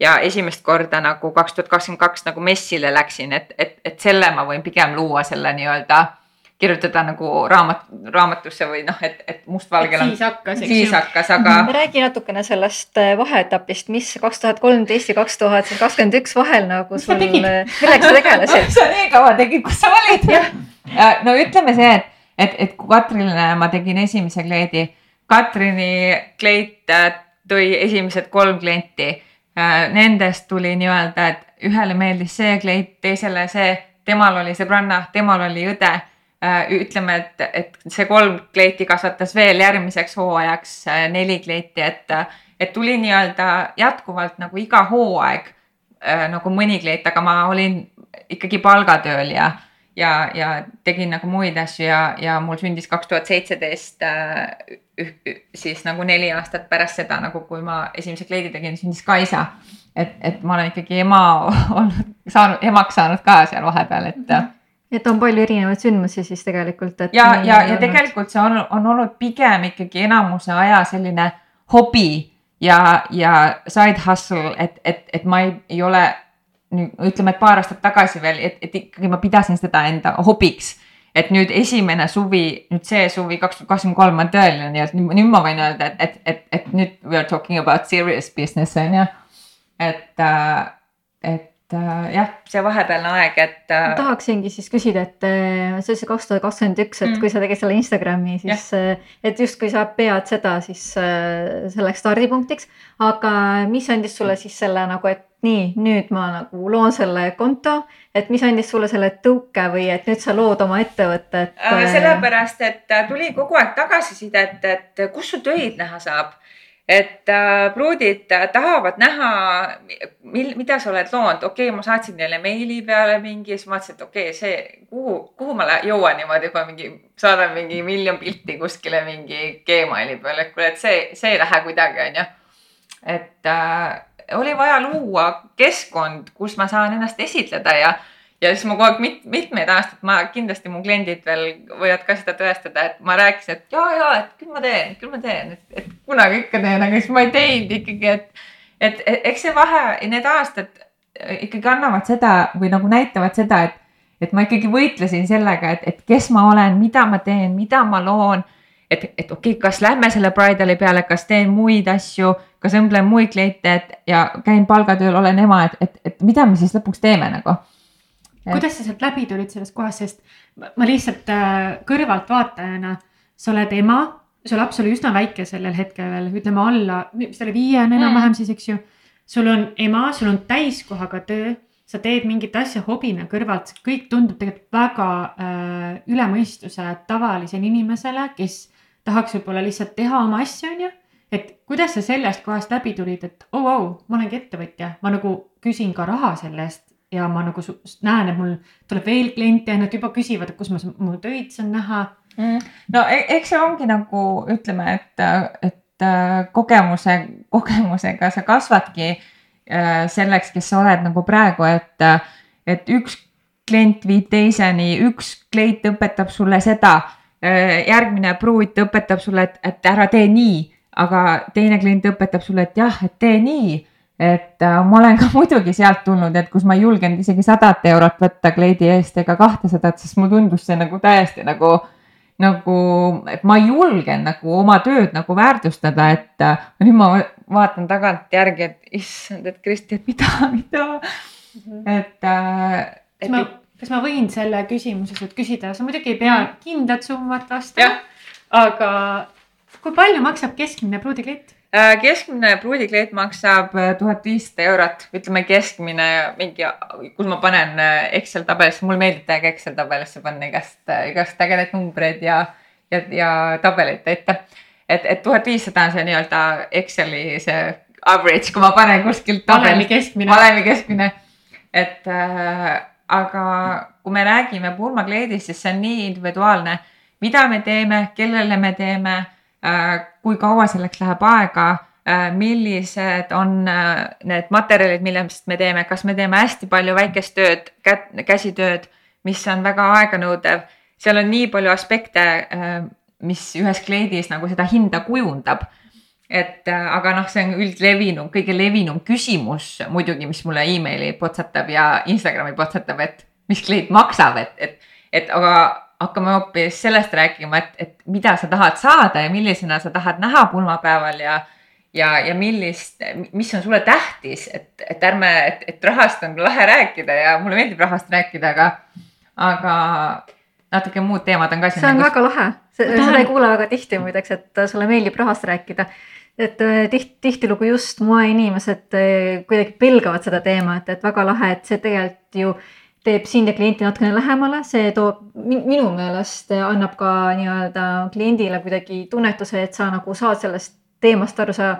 [SPEAKER 2] ja esimest korda nagu kaks tuhat kakskümmend kaks nagu messile läksin, et, et, et selle ma võin pigem luua selle nii-öelda kirjutada nagu raamat, raamatusse või noh, et, et mustvalgel
[SPEAKER 1] on. siis hakkas,
[SPEAKER 2] eks ju. siis hakkas, aga.
[SPEAKER 3] räägi natukene sellest äh, vaheetapist, mis kaks tuhat kolmteist ja kaks tuhat kakskümmend üks vahel nagu sul, millega sa tegelesid
[SPEAKER 2] sa nii kaua tegid, kus sa olid no ütleme see, et, et, et kui Katrinile ma tegin esimese kleidi, Katrini kleit äh, tõi esimesed kolm klienti. Äh, nendest tuli nii-öelda, et ühele meeldis see kleit, teisele see, temal oli sõbranna, temal oli õde Äh, ütleme, et, et see kolm kleiti kasvatas veel järgmiseks hooajaks äh, neli kleiti, et, et tuli nii-öelda jätkuvalt nagu iga hooaeg äh, nagu mõni kleit, aga ma olin ikkagi palgatööl ja, ja, ja tegin nagu muid asju ja, ja mul sündis kaks tuhat seitseteist siis nagu neli aastat pärast seda, nagu kui ma esimese kleidi tegin, sündis Kaisa. et, et ma olen ikkagi ema olnud, saanud, emaks saanud ka seal vahepeal, et mm. -hmm
[SPEAKER 3] et on palju erinevaid sündmusi siis tegelikult, et.
[SPEAKER 2] ja, ja, ja tegelikult see on, on olnud pigem ikkagi enamuse aja selline hobi ja, ja side hustle, et, et, et ma ei, ei ole ütleme, et paar aastat tagasi veel, et, et ikkagi ma pidasin seda enda hobiks et nüüd esimene suvi, nüüd see suvi kaks tuhat kakskümmend kolm on tõeline nii-öelda, nüüd ma võin öelda, et, et, et, et nüüd we are talking about serious business on ju. et, äh, et äh, jah, see vahepealne aeg, et.
[SPEAKER 3] ma tahaksingi siis küsida, et see oli see kaks tuhat kakskümmend üks, et mm. kui sa tegid selle Instagrami, siis yeah. et justkui sa pead seda siis selleks stardipunktiks. aga mis andis sulle siis selle nagu, et nii, nüüd ma nagu loon selle konto, et mis andis sulle selle tõuke või et nüüd sa lood oma ettevõtet?
[SPEAKER 2] Äh, sellepärast, et äh, tuli kogu aeg tagasisidet, et kus su töid näha saab. Et äh, pruudid tahavad näha, mil, mida sa oled loonud, okei okay,, ma saatsin neile meili peale mingi, siis mõtlesin, et okei okay,, see, kuhu, kuhu ma jõuan niimoodi, kui ma mingi saadan mingi miljon pilti kuskile mingi Gmaili peale, et kuule, et see, see ei lähe kuidagi, onju. et äh, oli vaja luua keskkond, kus ma saan ennast esitleda ja, ja siis ma kogu aeg mit, mitmeid aastaid, ma kindlasti mu kliendid veel võivad ka seda tõestada, et ma rääkisin, et ja, ja, et küll ma teen, küll ma teen, et, kunagi ikka teen, aga siis ma ei teinud ikkagi, et, et, et eks see vahe, need aastad ikkagi annavad seda või nagu näitavad seda, et, et ma ikkagi võitlesin sellega, et, et kes ma olen, mida ma teen, mida ma loon et, et okei okay,, kas lähme selle bridal'i peale, kas teen muid asju, kas õmblen muid kleite, et ja käin palgatööl, olen ema, et, et, et mida me siis lõpuks teeme nagu.
[SPEAKER 1] Kuidas sa sealt läbi tulid sellest kohast, sest ma lihtsalt äh, kõrvaltvaatajana, sa oled ema, su laps oli üsna väike sellel hetkel veel, ütleme alla, mis ta oli, viiene enam-vähem siis, eks ju. sul on ema, sul on täiskohaga töö sa teed mingit asja hobina kõrvalt, kõik tundub tegelikult väga äh, üle mõistuse tavalisele inimesele, kes tahaks võib-olla lihtsalt teha oma asja, onju. et kuidas sa sellest kohast läbi tulid, et oo oh, oh, ma olengi ettevõtja, ma nagu küsin ka raha selle eest ja ma nagu näen, et mul tuleb veel kliente ja nad juba küsivad, et kus ma mu töid saan näha
[SPEAKER 2] mm.. no e-, eks see ongi nagu ütleme, et, et äh, kogemuse, kogemusega sa kasvadki äh, selleks, kes sa oled nagu praegu, et, et üks klient viib teiseni, üks klient õpetab sulle seda Äh, järgmine pruut õpetab sulle, et, et ära tee nii, aga teine klient õpetab sulle, et jah, et tee nii. Et äh, ma olen ka muidugi sealt tulnud, et kus ma ei julgenud isegi sadat eurot võtta kleidi eest ega kahtesadat, sest mulle tundus see nagu täiesti nagu, nagu, et ma ei julgenud nagu oma tööd nagu väärtustada, et äh, nüüd ma vaatan tagantjärgi, et issand, et Kristi, et mida, mida mm, -hmm. et äh,.
[SPEAKER 1] et ma kas ma võin selle küsimuse sult küsida, sa muidugi ei pea mm. kindlat summat vastama, aga kui palju maksab keskmine pruudikleit?
[SPEAKER 2] Äh, keskmine pruudikleit maksab äh, tuhat viissada eurot, ütleme keskmine mingi, kus ma panen äh, Excel tabelisse, mulle meeldib täiega Excel tabelisse panna igast, igast ägedaid numbreid ja, ja, ja tabeleid täita. et, et tuhat viissada on see nii-öelda Exceli see average, kui ma panen kuskilt.
[SPEAKER 1] valemi keskmine.
[SPEAKER 2] valemi keskmine, et äh, aga kui me räägime pulmakleedist, siis see on nii individuaalne, mida me teeme, kellele me teeme, kui kaua selleks läheb aega, äh, millised on äh, need materjalid, millest me teeme, kas me teeme hästi palju väikest tööd, käsitööd, mis on väga aeganõudev. seal on nii palju aspekte, mis ühes kleidis nagu seda hinda kujundab. Et äh, aga noh, see on üldlevinum, kõige levinum küsimus muidugi, mis mulle emaili potsatab ja Instagrami potsatab, et mis klient maksab, et, et, et aga hakkame hoopis sellest rääkima, et, et mida sa tahad saada ja millisena sa tahad näha pulmapäeval ja ja, ja millist, mis on sulle tähtis, et, et ärme, et, et rahast on lahe rääkida ja mulle meeldib rahast rääkida, aga, aga natuke muud teemad on ka.
[SPEAKER 3] see on väga lahe, seda ei kuule väga tihti muideks, et sulle meeldib rahast rääkida et äh, tiht, tihtilugu just moeinimesed äh, kuidagi pelgavad seda teemat, et väga lahe, et see tegelikult ju teeb sind ja klienti natukene lähemale, see toob minu meelest annab ka nii-öelda kliendile kuidagi tunnetuse, et sa nagu saad sellest teemast aru, sa,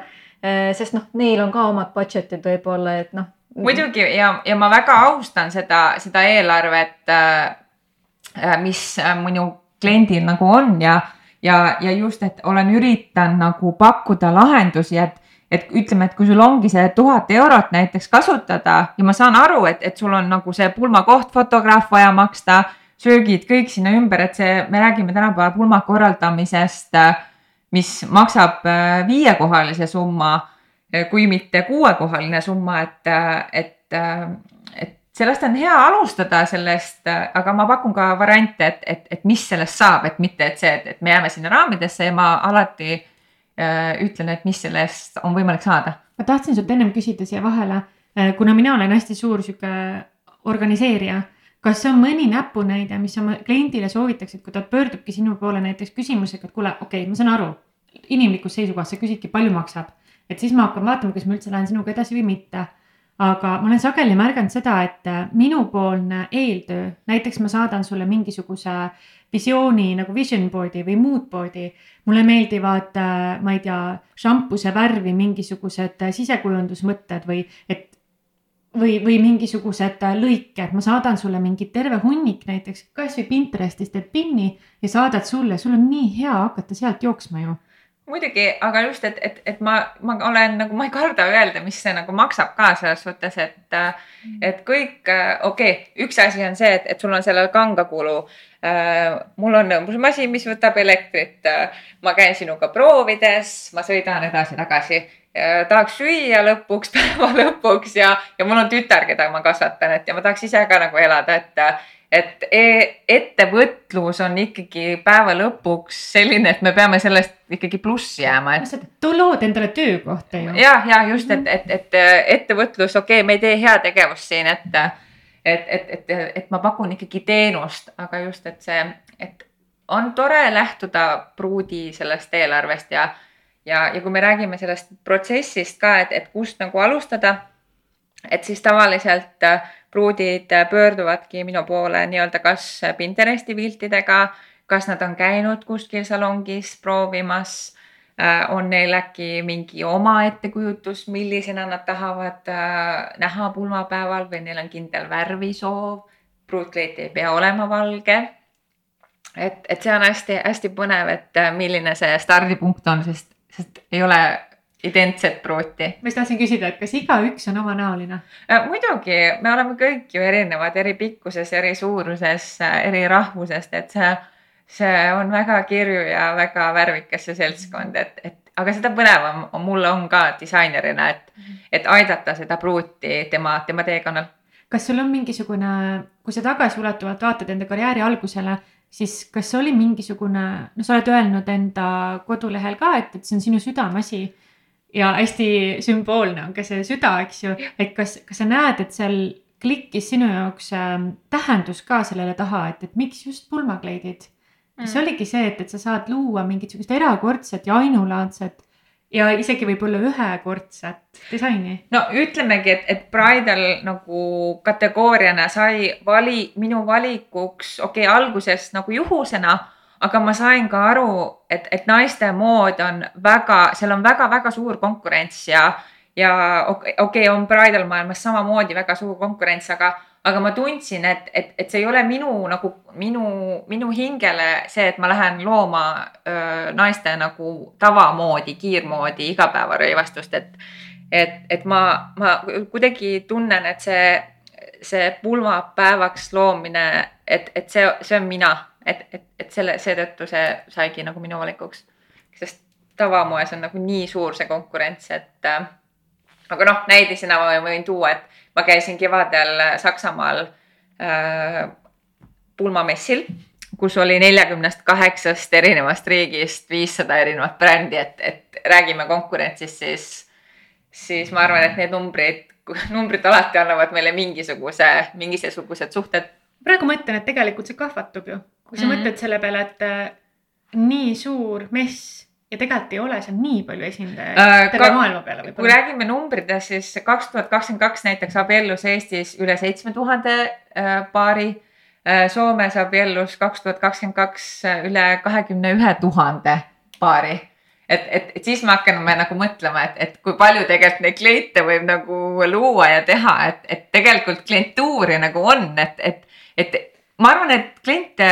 [SPEAKER 3] äh, sest noh, neil on ka omad budget'id võib-olla, et noh.
[SPEAKER 2] muidugi ja, ja ma väga austan seda, seda eelarvet, mis minu kliendil nagu on ja ja, ja just, et olen üritanud nagu pakkuda lahendusi, et, et ütleme, et kui sul ongi see tuhat eurot näiteks kasutada ja ma saan aru, et, et sul on nagu see pulmakoht, fotograaf vaja maksta, söögid, kõik sinna ümber, et see, me räägime tänapäeval pulma korraldamisest, mis maksab äh, viiekohalise summa, kui mitte kuuekohaline summa, et, et, et sellest on hea alustada sellest, aga ma pakun ka variante, et, et, et mis sellest saab, et mitte, et see, et, me jääme sinna raamidesse ja ma alati äh, ütlen, et mis sellest on võimalik saada.
[SPEAKER 1] ma tahtsin sult ennem küsida siia vahele, kuna mina olen hästi suur sihuke organiseerija kas on mõni näpunäide, mis oma kliendile soovitaksid, kui ta pöördubki sinu poole näiteks küsimusega, et kuule, okei okay,, ma saan aru, inimlikust seisukohast sa küsidki, palju maksab. et siis ma hakkan vaatama, kas ma üldse lähen sinuga edasi või mitte. aga ma olen sageli märganud seda, et minupoolne eeltöö, näiteks ma saadan sulle mingisuguse visiooni nagu vision board'i või mood board'i. mulle meeldivad, ma ei tea, šampuse värvi mingisugused sisekujundusmõtted või et või, või mingisugused lõiked, ma saadan sulle mingi terve hunnik näiteks kasvõi Pinterestist teed pinni ja saadad sulle, sul on nii hea hakata sealt jooksma ju
[SPEAKER 2] muidugi, aga just, et, et, et ma, ma olen nagu, ma ei karda öelda, mis see nagu maksab ka selles suhtes, et, mm. et kõik, okei okay,, üks asi on see, et, et sul on sellel kangakulu äh,. mul on õmblusmasin, mis võtab elektrit äh,. ma käin sinuga proovides, ma sõidan edasi-tagasi tahaks süüa lõpuks, päeva lõpuks ja, ja mul on tütar, keda ma kasvatan, et ja ma tahaks ise ka nagu elada, et et e ettevõtlus on ikkagi päeva lõpuks selline, et me peame sellest ikkagi plussi jääma,
[SPEAKER 1] et. lood endale töökohta ju.
[SPEAKER 2] ja, ja just, et, et, et ettevõtlus, okei okay,, me ei tee heategevust siin, et, et, et, et, et ma pakun ikkagi teenust, aga just, et see, et on tore lähtuda pruudi sellest eelarvest ja, ja, ja kui me räägime sellest protsessist ka, et, et kust nagu alustada, et siis tavaliselt pruudid pöörduvadki minu poole nii-öelda kas Pinteresti piltidega, kas nad on käinud kuskil salongis proovimas, äh, on neil äkki mingi oma ettekujutus, millisena nad tahavad äh, näha pulmapäeval või neil on kindel värvisoov. pruutkleit ei pea olema valge. et, et see on hästi-hästi põnev, et äh, milline see stardipunkt on, sest, sest ei ole identset pruuti.
[SPEAKER 1] ma just tahtsin küsida, et kas igaüks on omanäoline
[SPEAKER 2] äh,? muidugi, me oleme kõik ju erinevad, eri pikkuses, eri suuruses, äh, eri rahvusest, et see, see on väga kirju ja väga värvikas see seltskond, et, et aga seda põnevam on, mul on ka disainerina, et, et aidata seda pruuti tema, tema teekonnal.
[SPEAKER 1] kas sul on mingisugune, kui sa tagasiulatuvalt vaatad enda karjääri algusele, siis kas oli mingisugune, no sa oled öelnud enda kodulehel ka, et, et see on sinu südameasi ja hästi sümboolne on ka see süda, eks ju, et kas, kas sa näed, et seal klikkis sinu jaoks äh, tähendus ka sellele taha, et, et miks just pulmakleidid? kas mm. oligi see, et, et sa saad luua mingit sihukest erakordset ja ainulaadset ja isegi võib-olla ühekordset disaini?
[SPEAKER 2] no ütlemegi, et, et Bridal nagu kategooriana sai vali, minu valikuks, okei okay,, alguses nagu juhusena aga ma sain ka aru, et, et naiste mood on väga, seal on väga-väga suur konkurents ja, ja okei okay,, on bridal maailmas samamoodi väga suur konkurents, aga, aga ma tundsin, et, et, et see ei ole minu nagu minu, minu hingele see, et ma lähen looma öö, naiste nagu tavamoodi, kiirmoodi igapäevarõivastust, et, et, et ma, ma kuidagi tunnen, et see, see pulmapäevaks loomine, et, et see, see on mina et, et, et selle, seetõttu see saigi nagu minu valikuks. sest tavamoes on nagu nii suur see konkurents, et äh, aga noh, näidisena ma võin tuua, et ma käisin kevadel Saksamaal äh, pulmamessil, kus oli neljakümnest kaheksast erinevast riigist viissada erinevat brändi, et, et räägime konkurentsist, siis, siis ma arvan, et need numbrid, numbrid alati annavad meile mingisuguse, mingisugused suhted.
[SPEAKER 1] praegu mõtlen, et tegelikult see kahvatub ju kui sa mm -hmm. mõtled selle peale, et äh, nii suur mess ja tegelikult ei ole seal nii palju esindajaid äh, terve maailma peale võib-olla.
[SPEAKER 2] kui räägime numbritest, siis kaks tuhat kakskümmend kaks näiteks abiellus Eestis üle seitsme tuhande äh, paari äh,. Soomes abiellus kaks tuhat kakskümmend kaks üle kahekümne ühe tuhande paari et, et, et siis me hakkame nagu mõtlema, et, et kui palju tegelikult neid kliente võib nagu luua ja teha, et, et tegelikult klientuuri nagu on, et, et, et ma arvan, et kliente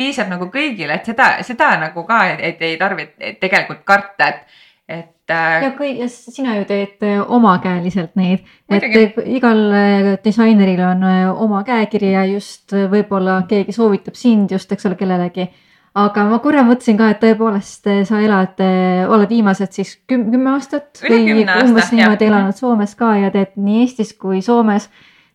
[SPEAKER 2] piisab nagu kõigile, et seda, seda nagu ka, et ei tarvitse tegelikult karta, et, et
[SPEAKER 3] äh.... ja kui ja sina ju teed äh, omakäeliselt neid, et igal äh, disaineril on äh, oma käekiri ja just võib-olla keegi soovitab sind just, eks ole, kellelegi. Aga ma korra mõtlesin ka, et tõepoolest sa elad, oled viimased siis kümme, kümme aastat
[SPEAKER 2] Üle
[SPEAKER 3] või umbes niimoodi elanud Soomes ka ja teed nii Eestis kui Soomes.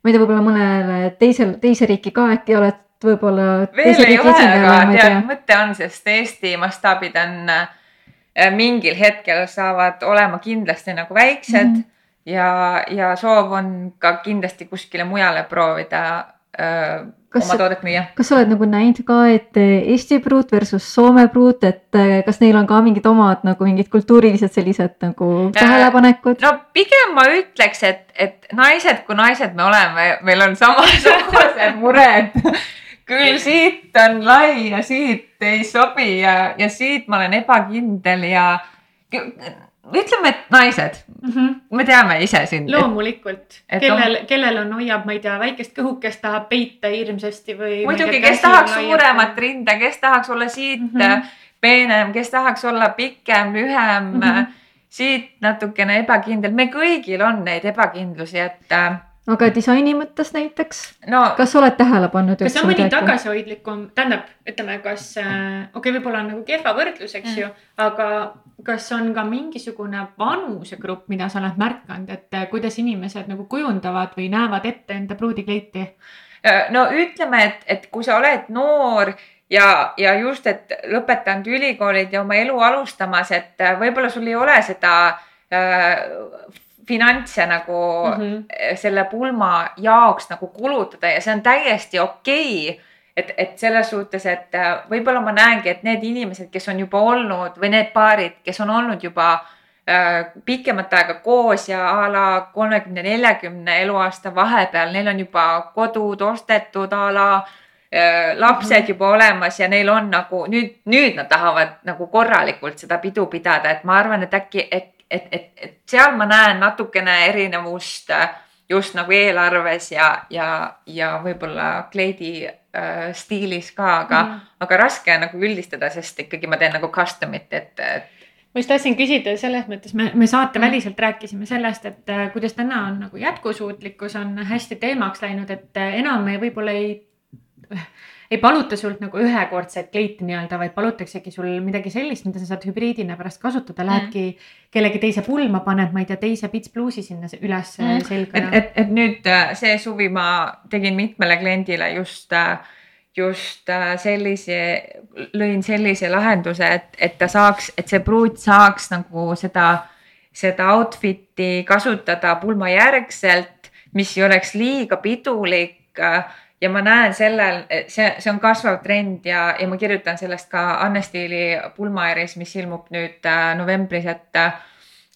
[SPEAKER 3] Ma ei tea, võib-olla mõnele teisel, teise riiki ka äkki oled võib-olla.
[SPEAKER 2] veel ei ole, aga tead, mõte on, sest Eesti mastaabid on äh, mingil hetkel saavad olema kindlasti nagu väiksed mm. -hmm. ja, ja soov on ka kindlasti kuskile mujale proovida öö,
[SPEAKER 3] Kas
[SPEAKER 2] oma toodet müüa.
[SPEAKER 3] kas sa oled nagu näinud ka, et Eesti pruut versus Soome pruut, et äh, kas neil on ka mingid omad nagu mingid kultuurilised sellised nagu
[SPEAKER 2] Äh,
[SPEAKER 3] tähelepanekud?
[SPEAKER 2] no pigem ma ütleks, et, et naised kui naised me oleme, meil on samasugused mured. Küll siit on lai ja siit ei sobi ja, ja siit ma olen ebakindel ja ütleme, et naised, me teame ise siin.
[SPEAKER 1] loomulikult, kellel, kellel on, hoiab, ma ei tea, väikest kõhukest tahab peita hirmsasti või.
[SPEAKER 2] muidugi, kes tahaks suuremat rinda, kes tahaks olla siit mm. -hmm. peenem, kes tahaks olla pikem, lühem mm. -hmm. siit natukene ebakindel, me kõigil on neid ebakindlusi, et äh,
[SPEAKER 3] aga disaini mõttes näiteks,
[SPEAKER 2] no
[SPEAKER 3] kas oled tähele pannud
[SPEAKER 1] kas see on mõni? tagasihoidlikum, tähendab, ütleme, kas äh,, okei okay,, võib-olla on nagu kehva võrdlus, eks
[SPEAKER 2] Mm.
[SPEAKER 1] ju, aga kas on ka mingisugune vanusegrupp, mida sa oled märganud, et äh, kuidas inimesed nagu kujundavad või näevad ette enda pruudikleiti?
[SPEAKER 2] Äh, no ütleme, et, et kui sa oled noor ja, ja just, et lõpetanud ülikoolid ja oma elu alustamas, et äh, võib-olla sul ei ole seda äh, finantse nagu mm. -hmm. selle pulma jaoks nagu kulutada ja see on täiesti okei okay. et, et selles suhtes, et äh, võib-olla ma näengi, et need inimesed, kes on juba olnud või need paarid, kes on olnud juba äh, pikemat aega koos ja a la kolmekümne, neljakümne eluaasta vahepeal, neil on juba kodud ostetud a la äh, lapsed mm. -hmm. juba olemas ja neil on nagu nüüd, nüüd nad tahavad nagu korralikult seda pidu pidada, et ma arvan, et äkki, et, et, et, et seal ma näen natukene erinevust äh, just nagu eelarves ja, ja, ja võib-olla kleidi äh, stiilis ka, aga mm,
[SPEAKER 1] Mhm.
[SPEAKER 2] -hmm. aga raske on nagu üldistada, sest ikkagi ma teen nagu custom'it, et, et
[SPEAKER 1] ma just tahtsin küsida selles mõttes, me, me saateväliselt
[SPEAKER 2] Mm.
[SPEAKER 1] rääkisime sellest, et äh, kuidas täna on nagu jätkusuutlikkus on hästi teemaks läinud, et äh, enam me võib-olla ei, ei paluta sult nagu ühekordset kleiti nii-öelda, vaid palutaksegi sul midagi sellist, mida sa saad hübriidina pärast kasutada, lähedki kellegi teise pulma, paned, ma ei tea, teise pitspluusi sinna se- üles
[SPEAKER 2] Mm.
[SPEAKER 1] selga
[SPEAKER 2] et, et, et nüüd äh, see suvi ma tegin mitmele kliendile just, just äh, sellise, lõin sellise lahenduse, et, et ta saaks, et see pruut saaks nagu seda, seda outfit'i kasutada pulmajärgselt, mis ei oleks liiga pidulik ja ma näen sellel, see, see on kasvav trend ja, ja ma kirjutan sellest ka Anne Stiili pulmaäris, mis ilmub nüüd äh, novembris, et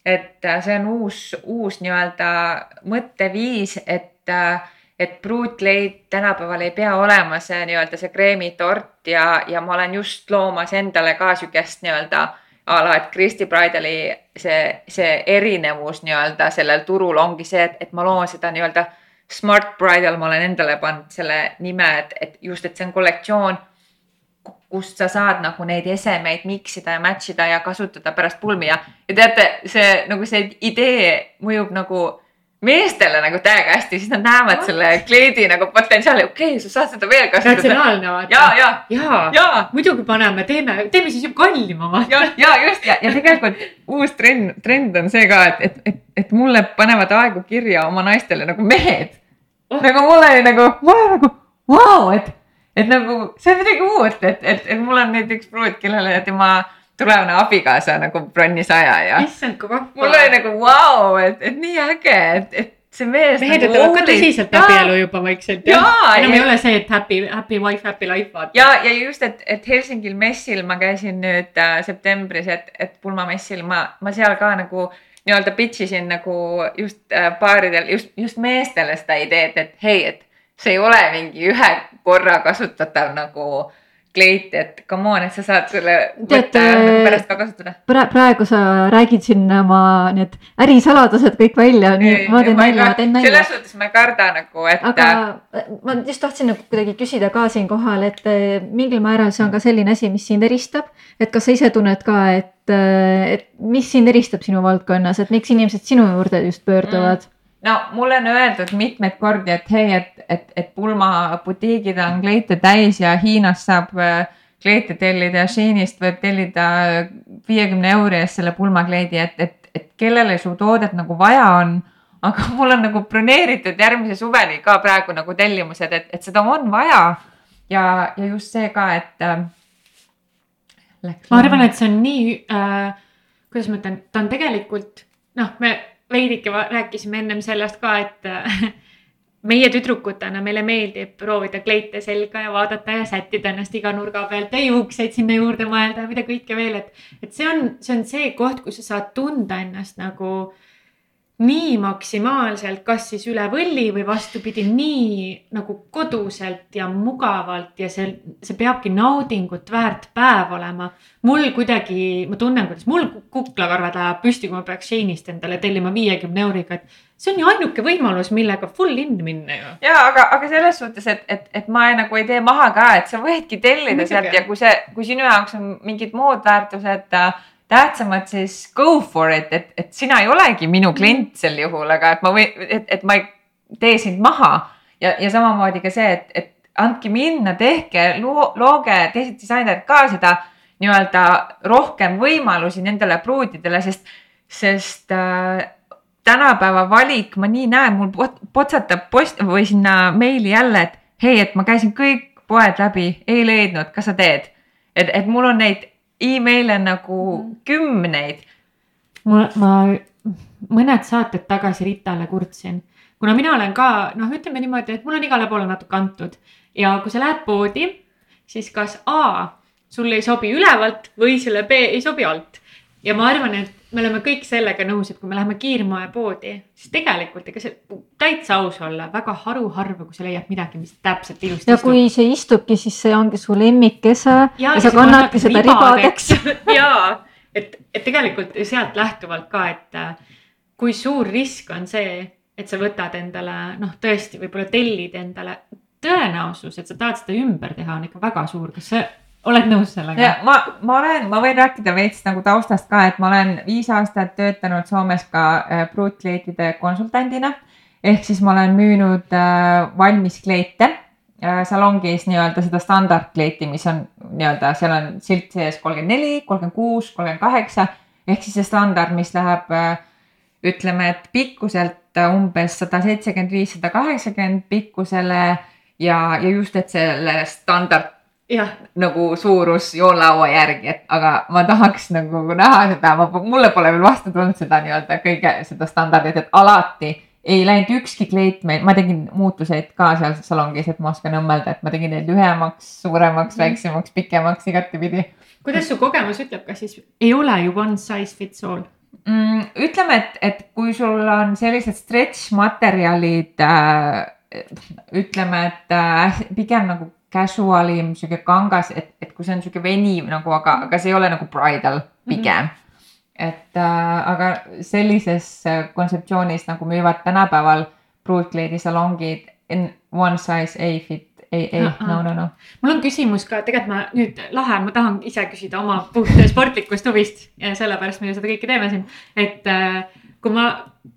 [SPEAKER 2] et see on uus, uus nii-öelda mõtteviis, et, et pruutkleid tänapäeval ei pea olema see nii-öelda see kreemitort ja, ja ma olen just loomas endale ka sihukest nii-öelda a la, et Kristi Bridali see, see erinevus nii-öelda sellel turul ongi see, et, et ma loon seda nii-öelda Smart Bridal, ma olen endale pannud selle nime, et, et just, et see on kollektsioon kust sa saad nagu neid esemeid mix ida ja match ida ja kasutada pärast pulmi ja, ja teate, see nagu see idee mõjub nagu meestele nagu täiega hästi, siis nad näevad
[SPEAKER 1] What?
[SPEAKER 2] selle kleidi nagu potentsiaali, okei okay,, sa saad seda veel kasutada.
[SPEAKER 1] ratsionaalne vaata.
[SPEAKER 2] ja, ja,
[SPEAKER 1] ja,
[SPEAKER 2] ja,
[SPEAKER 1] muidugi paneme, teeme, teeme siis ju kallima vaata.
[SPEAKER 2] ja, ja just ja, ja tegelikult uus trend, trend on see ka, et, et, et, et mulle panevad aegu kirja oma naistele nagu mehed. Nagu mulle oli nagu, ma olen nagu vau, et, et nagu see on midagi uut, et, et, et mul on näiteks pruut, kellele tema tulevane abikaasa nagu bronnis aja ja
[SPEAKER 1] issand, kui vahva.
[SPEAKER 2] mul oli nagu vau, et, et nii äge, et, et see mees.
[SPEAKER 1] mehed võtavad ka tõsiselt abielu juba vaikselt enam ei ole see, et happy, happy wife, happy life vaata.
[SPEAKER 2] ja, ja just, et, et Helsingil messil ma käisin nüüd äh, septembris, et, et pulmamessil ma, ma seal ka nagu nii-öelda pitch isin nagu just äh, paaridel, just, just meestele seda ideed, et hei, et see ei ole mingi ühe korra kasutatav nagu kleit, et come on, et sa saad selle võtta nagu
[SPEAKER 3] äh,
[SPEAKER 2] pärast ka kasutada.
[SPEAKER 3] pra-, praegu sa räägid siin oma need ärisaladused kõik välja, nii ma teen nalja, ma teen nalja
[SPEAKER 2] selles. suhtes ma ei karda nagu, et
[SPEAKER 3] aga ma just tahtsin nagu kuidagi küsida ka siinkohal, et eh, mingil määral see on ka selline asi, mis sind eristab. et kas sa ise tunned ka, et, et mis sind eristab sinu valdkonnas, et miks inimesed sinu juurde just pöörduvad?
[SPEAKER 2] No mulle on öeldud mitmeid kordi, et hei, et, et, et pulmabutiigid on kleite täis ja Hiinast saab äh, kleite tellida ja Sheinist võib tellida viiekümne euri eest selle pulmakleidi, et, et, et kellele su toodet nagu vaja on, aga mul on nagu broneeritud järgmise suveni ka praegu nagu tellimused, et, et seda on vaja. ja, ja just see ka, et äh,.
[SPEAKER 1] ma arvan, et see on nii äh,, kuidas ma ütlen, ta on tegelikult noh, me veidike rääkisime ennem sellest ka, et äh, meie tüdrukutena meile meeldib proovida kleite selga ja vaadata ja sättida ennast iga nurga pealt ja juukseid sinna juurde mõelda ja mida kõike veel, et, et see on, see on see koht, kus sa saad tunda ennast nagu nii maksimaalselt, kas siis üle võlli või vastupidi, nii nagu koduselt ja mugavalt ja see, see peabki naudingut väärt päev olema. mul kuidagi, ma tunnen, kuidas mul kuklakarvad läheb püsti, kui ma peaks Shane'ist endale tellima viiekümne euriga, et see on ju ainuke võimalus, millega full in minna ju.
[SPEAKER 2] ja aga, aga selles suhtes, et, et, et ma ei, nagu ei tee maha ka, et sa võidki tellida sealt ja kui see, kui sinu jaoks on mingid muud väärtused äh, tähtsamad, siis go for it, et, et sina ei olegi minu klient sel juhul, aga et ma või, et, et ma ei tee sind maha ja, ja samamoodi ka see, et, et andke minna, tehke, looge teised disainerid ka seda nii-öelda rohkem võimalusi nendele pruutidele, sest, sest äh, tänapäeva valik, ma nii näen, mul potsatab post või sinna meili jälle, et hei, et ma käisin kõik poed läbi, ei leidnud, kas sa teed? et, et mul on neid email'e nagu mm. kümneid.
[SPEAKER 1] ma, ma mõned saated tagasi Ritale kurtsin, kuna mina olen ka noh, ütleme niimoodi, et mul on igale poole natuke antud ja kui sa lähed poodi, siis kas A sulle ei sobi ülevalt või sulle B ei sobi alt. ja ma arvan, et me oleme kõik sellega nõus, et kui me läheme kiirmoepoodi, siis tegelikult ega see täitsa aus olla, väga haruharva, kui sa leiad midagi, mis täpselt ilusti
[SPEAKER 3] ja istub. kui see istubki, siis see ongi su lemmikese ja, ja sa kannadki seda ribadeks
[SPEAKER 1] ja, et, et tegelikult sealt lähtuvalt ka, et kui suur risk on see, et sa võtad endale noh, tõesti võib-olla tellid endale tõenäosus, et sa tahad seda ümber teha, on ikka väga suur, kas see oled nõus sellega?
[SPEAKER 2] ma, ma olen, ma võin rääkida veits nagu taustast ka, et ma olen viis aastat töötanud Soomes ka äh, pruutkleitide konsultandina. ehk siis ma olen müünud äh, valmis kleite äh, salongis nii-öelda seda standardkleiti, mis on nii-öelda, seal on silt sees kolmkümmend neli, kolmkümmend kuus, kolmkümmend kaheksa ehk siis see standard, mis läheb ütleme, et pikkuselt umbes sada seitsekümmend viis, sada kaheksakümmend pikkusele ja, ja just, et selle standard nagu suurus joonlaua järgi, et aga ma tahaks nagu näha seda, ma, mulle pole veel vastu tulnud seda nii-öelda kõige seda standardit, et alati ei läinud ükski kleit meil, ma tegin muutuseid ka seal salongis, et ma oskan õmmelda, et ma tegin neid lühemaks, suuremaks mm., väiksemaks, pikemaks, igatepidi.
[SPEAKER 1] kuidas su kogemus ütleb, kas siis ei ole ju one size fits all?
[SPEAKER 2] mm,? ütleme, et, et kui sul on sellised stretch materjalid äh,, ütleme, et äh, pigem nagu casual im, sihuke kangas, et, et kui see on sihuke veniv nagu, aga, aga see ei ole nagu bridal pigem mm. -hmm. et äh, aga sellises äh, kontseptsioonis nagu müüvad tänapäeval pruutkleedisalongid one size ei fit ei, ei, no, no, no.
[SPEAKER 1] mul on küsimus ka, tegelikult ma nüüd lahe, ma tahan ise küsida oma puht sportlikust huvist ja sellepärast me seda kõike teeme siin, et äh, kui ma,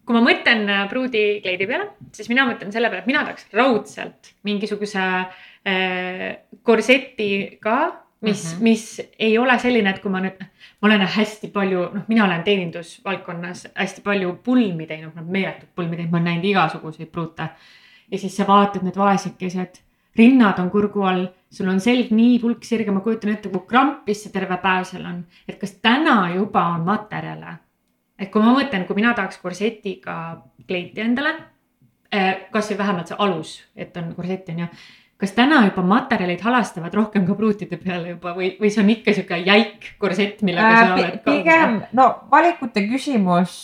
[SPEAKER 1] kui ma mõtlen äh, pruudikleidi peale, siis mina mõtlen selle peale, et mina tahaks raudselt mingisuguse Äh, korseti ka, mis mm, -hmm. mis ei ole selline, et kui ma nüüd, ma olen hästi palju, noh, mina olen teenindusvaldkonnas hästi palju pulmi teinud, noh meeletut pulmi teinud, ma olen näinud igasuguseid pruute. ja siis sa vaatad need vaesekesed, rinnad on kurgu all, sul on selg nii pulk sirge, ma kujutan ette, kui krampis see terve päev seal on, et kas täna juba on materjale. et kui ma mõtlen, kui mina tahaks korsetiga kleiti endale, äh, kasvõi vähemalt see alus, et on korsett on ju kas täna juba materjalid halastavad rohkem ka pruutide peale juba või, või see on ikka sihuke jäik korsett, millega äh, sa oled?
[SPEAKER 2] pigem no valikute küsimus,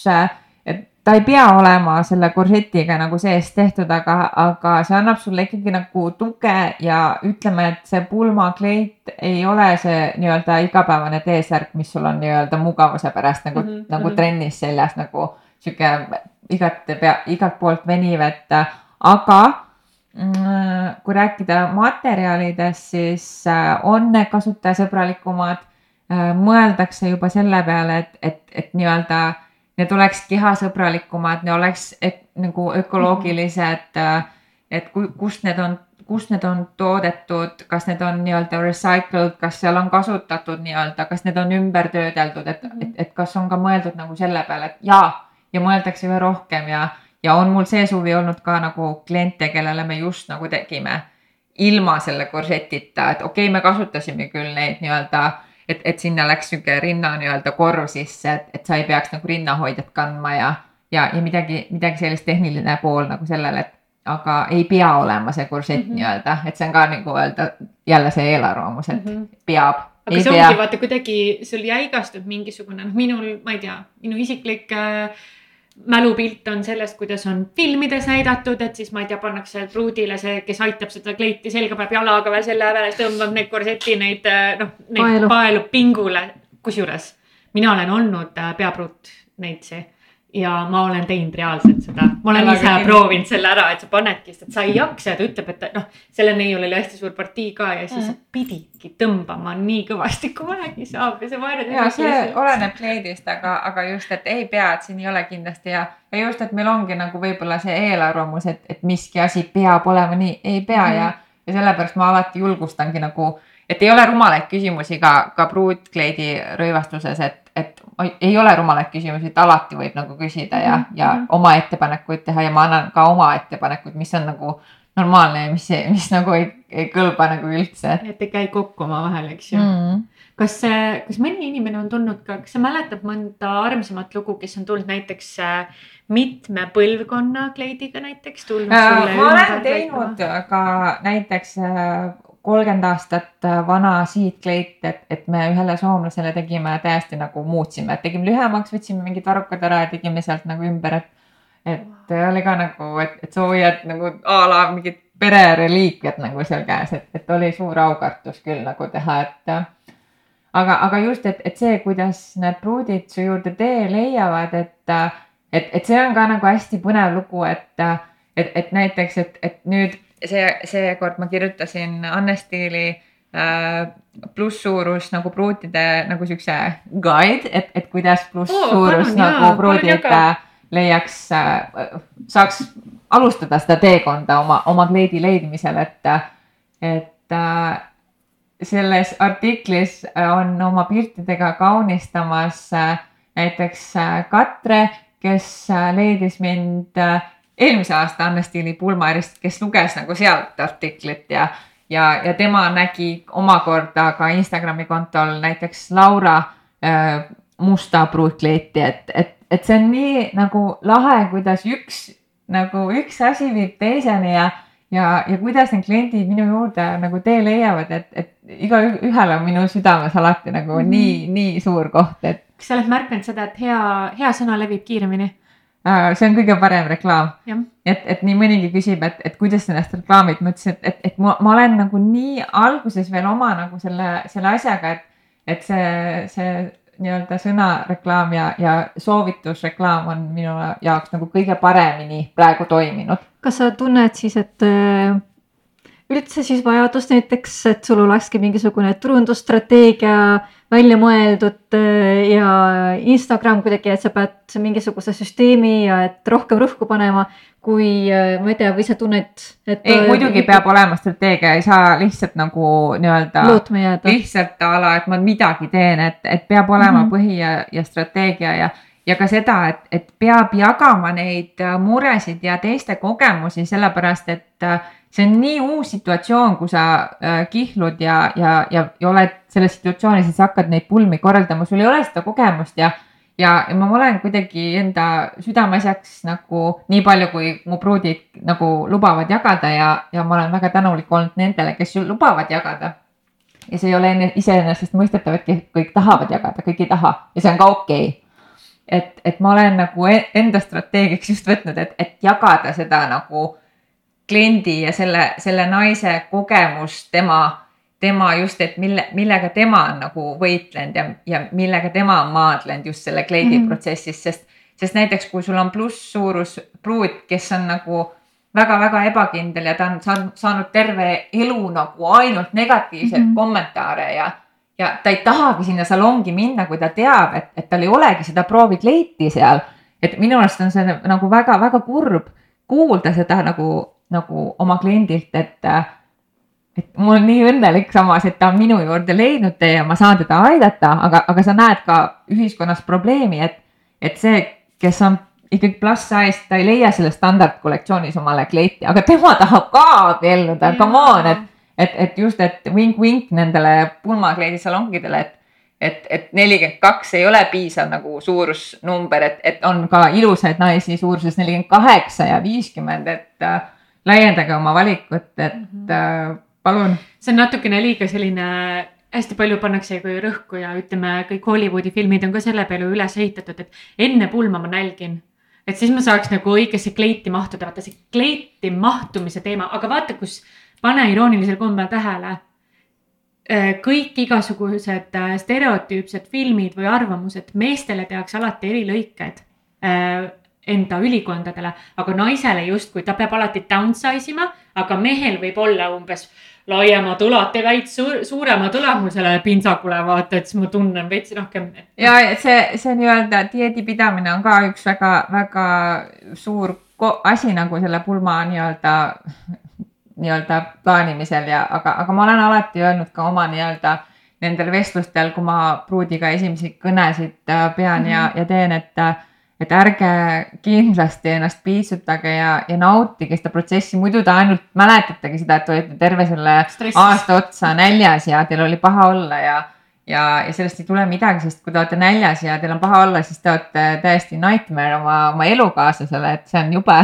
[SPEAKER 2] et ta ei pea olema selle korsetiga nagu sees tehtud, aga, aga see annab sulle ikkagi nagu tuge ja ütleme, et see pulmakleit ei ole see nii-öelda igapäevane T-särk, mis sul on nii-öelda mugavuse pärast nagu mm, -hmm. nagu mhm. trennis seljas nagu sihuke igat pea, igalt poolt veniv, et aga kui rääkida materjalidest, siis äh, on need kasutajasõbralikumad. Äh, mõeldakse juba selle peale, et, et, et nii-öelda need oleks kehasõbralikumad, ne oleks et, nagu ökoloogilised. Äh, et kust need on, kust need on toodetud, kas need on nii-öelda recycled, kas seal on kasutatud nii-öelda, kas need on ümber töödeldud, et, et, et kas on ka mõeldud nagu selle peale, et jaa ja mõeldakse üha rohkem ja ja on mul see suvi olnud ka nagu kliente, kellele me just nagu tegime ilma selle korsetita, et okei okay,, me kasutasime küll neid nii-öelda, et, et sinna läks sihuke rinna nii-öelda korv sisse, et, et sa ei peaks nagu rinnahoidjat kandma ja, ja, ja midagi, midagi sellist tehniline pool nagu sellele, et aga ei pea olema see kursett mm -hmm. nii-öelda, et see on ka nagu öelda jälle see eelarvamus, et mm -hmm. peab.
[SPEAKER 1] aga see pea. ongi vaata kuidagi sul jäigastub mingisugune, noh, minul, ma ei tea, minu isiklik äh, mälupilt on sellest, kuidas on filmides näidatud, et siis ma ei tea, pannakse pruudile see, kes aitab seda kleiti selga, paneb jalaga veel selle peale, tõmbab neid korseti neid noh, neid paelu, paelu pingule. kusjuures mina olen olnud äh, peapruut neitsi ja ma olen teinud reaalselt seda, ma olen ise proovinud selle ära, et sa panedki, sest et sa ei jaksa ja ta ütleb, et noh, selle neiul oli hästi suur partii ka ja siis mm. pididki tõmbama nii kõvasti, kui vähegi saab ja see vaenlane.
[SPEAKER 2] ja see oleneb kleidist, aga, aga just, et ei pea, et siin ei ole kindlasti ja, ja just, et meil ongi nagu võib-olla see eelarvamus, et, et miski asi peab olema nii, ei pea mm. ja, ja sellepärast ma alati julgustangi nagu et ei ole rumalaid küsimusi ka, ka pruutkleidi rõivastuses, et, et ei ole rumalaid küsimusi, et alati võib nagu küsida ja mm, -hmm. ja mhm. oma ettepanekuid teha ja ma annan ka oma ettepanekuid, mis on nagu normaalne ja mis, mis nagu ei, ei kõlba nagu üldse.
[SPEAKER 1] et ei käi kokku omavahel, eks ju mm. -hmm. kas, kas mõni inimene on tulnud ka, kas sa mäletad mõnda armsamat lugu, kes on tulnud näiteks äh, mitme põlvkonna kleidiga näiteks tulnud
[SPEAKER 2] äh,? ma olen teinud ka näiteks äh, kolmkümmend aastat äh, vana siidkleit, et, et me ühele soomlasele tegime täiesti nagu muutsime, et tegime lühemaks, võtsime mingid varrukad ära ja tegime sealt nagu ümber, et. et oli ka nagu, et, et sa hoiad nagu a la mingit perereliikviat nagu seal käes, et, et oli suur aukartus küll nagu teha, et. aga, aga just, et, et see, kuidas need pruudid su juurde tee leiavad, et, et, et see on ka nagu hästi põnev lugu, et, et, et näiteks, et, et nüüd see, seekord ma kirjutasin Anne Stiili äh, plusssuurus nagu pruutide nagu siukse guide, et, et kuidas plusssuurus oh, nagu pruudid leiaks äh,, saaks alustada seda teekonda oma, oma kleidi leidmisel, et, et äh, selles artiklis on oma piltidega kaunistamas äh, näiteks äh, Katre, kes äh, leidis mind äh, eelmise aasta Anne Stiili pulmarist, kes luges nagu sealt artiklit ja, ja, ja tema nägi omakorda ka Instagrami kontol näiteks Laura äh, musta pruutkleeti, et, et, et see on nii nagu lahe, kuidas üks nagu üks asi viib teiseni ja, ja, ja kuidas need kliendid minu juurde nagu tee leiavad, et, et igaühel on minu südames alati nagu mm nii, nii suur koht, et.
[SPEAKER 1] kas sa oled märganud seda, et hea, hea sõna levib kiiremini?
[SPEAKER 2] See on kõige parem reklaam. et, et nii mõnigi küsib, et, et kuidas sa ennast reklaamid, ma ütlesin, et, et, et ma, ma olen nagu nii alguses veel oma nagu selle, selle asjaga, et, et see, see nii-öelda sõnareklaam ja, ja soovitusreklaam on minu jaoks nagu kõige paremini praegu toiminud.
[SPEAKER 3] kas sa tunned siis, et äh, üldse siis vajadust näiteks, et sul olekski mingisugune turundusstrateegia välja mõeldud äh, ja Instagram kuidagi, et sa pead mingisuguse süsteemi ja et rohkem rõhku panema, kui äh, ma ei tea, või sa tunned, et.
[SPEAKER 2] ei, muidugi peab olema strateegia, ei saa lihtsalt nagu nii-öelda. lihtsalt a la, et ma midagi teen, et, et peab olema mm -hmm. põhi ja, ja strateegia ja ja ka seda, et, et peab jagama neid äh, muresid ja teiste kogemusi, sellepärast et see on nii uus situatsioon, kui sa äh, kihlud ja, ja, ja, ja oled selles situatsioonis, siis hakkad neid pulmi korraldama, sul ei ole seda kogemust ja, ja, ja ma olen kuidagi enda südameasjaks nagu nii palju, kui mu pruudid nagu lubavad jagada ja, ja ma olen väga tänulik olnud nendele, kes lubavad jagada. ja see ei ole iseenesestmõistetav, et kõik tahavad jagada, kõik ei taha. Ja see on ka okei. Okay et, et ma olen nagu e-, enda strateegiaks just võtnud, et, et jagada seda nagu kliendi ja selle, selle naise kogemus, tema, tema just, et mille, millega tema on nagu võitlenud ja, ja millega tema on maadlenud just selle kliendi mm -hmm. protsessis, sest, sest näiteks kui sul on plusssuurus pruut, kes on nagu väga-väga ebakindel ja ta on saanud, saanud terve elu nagu ainult negatiivseid mm -hmm. kommentaare ja, ja ta ei tahagi sinna salongi minna, kui ta teab, et, et tal ei olegi seda proovikleiti seal. et minu arust on see nagu väga-väga kurb kuulda seda nagu nagu oma kliendilt, et, et mul on nii õnnelik samas, et ta on minu juurde leidnud tee ja ma saan teda aidata, aga, aga sa näed ka ühiskonnas probleemi, et, et see, kes on ikkagi pluss size, ta ei leia selles standardkollektsioonis omale kleiti, aga tema tahab ka abielluda, come on, et, et, et just, et vink-vink nendele pulmakleidisalongidele, et et, et nelikümmend kaks ei ole piisav nagu suurusnumber, et, et on ka ilusaid naisi suuruses nelikümmend kaheksa ja viiskümmend, et äh, laiendage oma valikut, et äh, palun.
[SPEAKER 1] see on natukene liiga selline, hästi palju pannakse ju rõhku ja ütleme, kõik Hollywoodi filmid on ka selle peale üles ehitatud, et enne pulma ma nälgin. et siis ma saaks nagu õigesse kleiti mahtuda, vaata see kleiti mahtumise teema, aga vaata, kus, pane iroonilisel kombel tähele. kõik igasugused äh, stereotüüpsed filmid või arvamused, meestele tehakse alati erilõiked äh, enda ülikondadele, aga naisele justkui ta peab alati downsize ima, aga mehel võib olla umbes laiemad õlad ja väits suur, suuremad õlad mul sellele pintsakule vaata, et siis ma tunnen veits rohkem.
[SPEAKER 2] ja see, see nii-öelda dieedi pidamine on ka üks väga-väga suur asi nagu selle pulma nii-öelda, nii-öelda plaanimisel ja, aga, aga ma olen alati öelnud ka oma nii-öelda nendel vestlustel, kui ma pruudiga esimesi kõnesid äh, pean mm -hmm. ja, ja teen, et, et ärge kindlasti ennast piitsutage ja, ja nautige seda protsessi, muidu te ainult mäletategi seda, et olite terve selle
[SPEAKER 1] Stressis.
[SPEAKER 2] aasta otsa näljas ja teil oli paha olla ja ja, ja sellest ei tule midagi, sest kui te olete näljas ja teil on paha olla, siis te olete täiesti nightmare oma, oma elukaaslasele, et see on jube.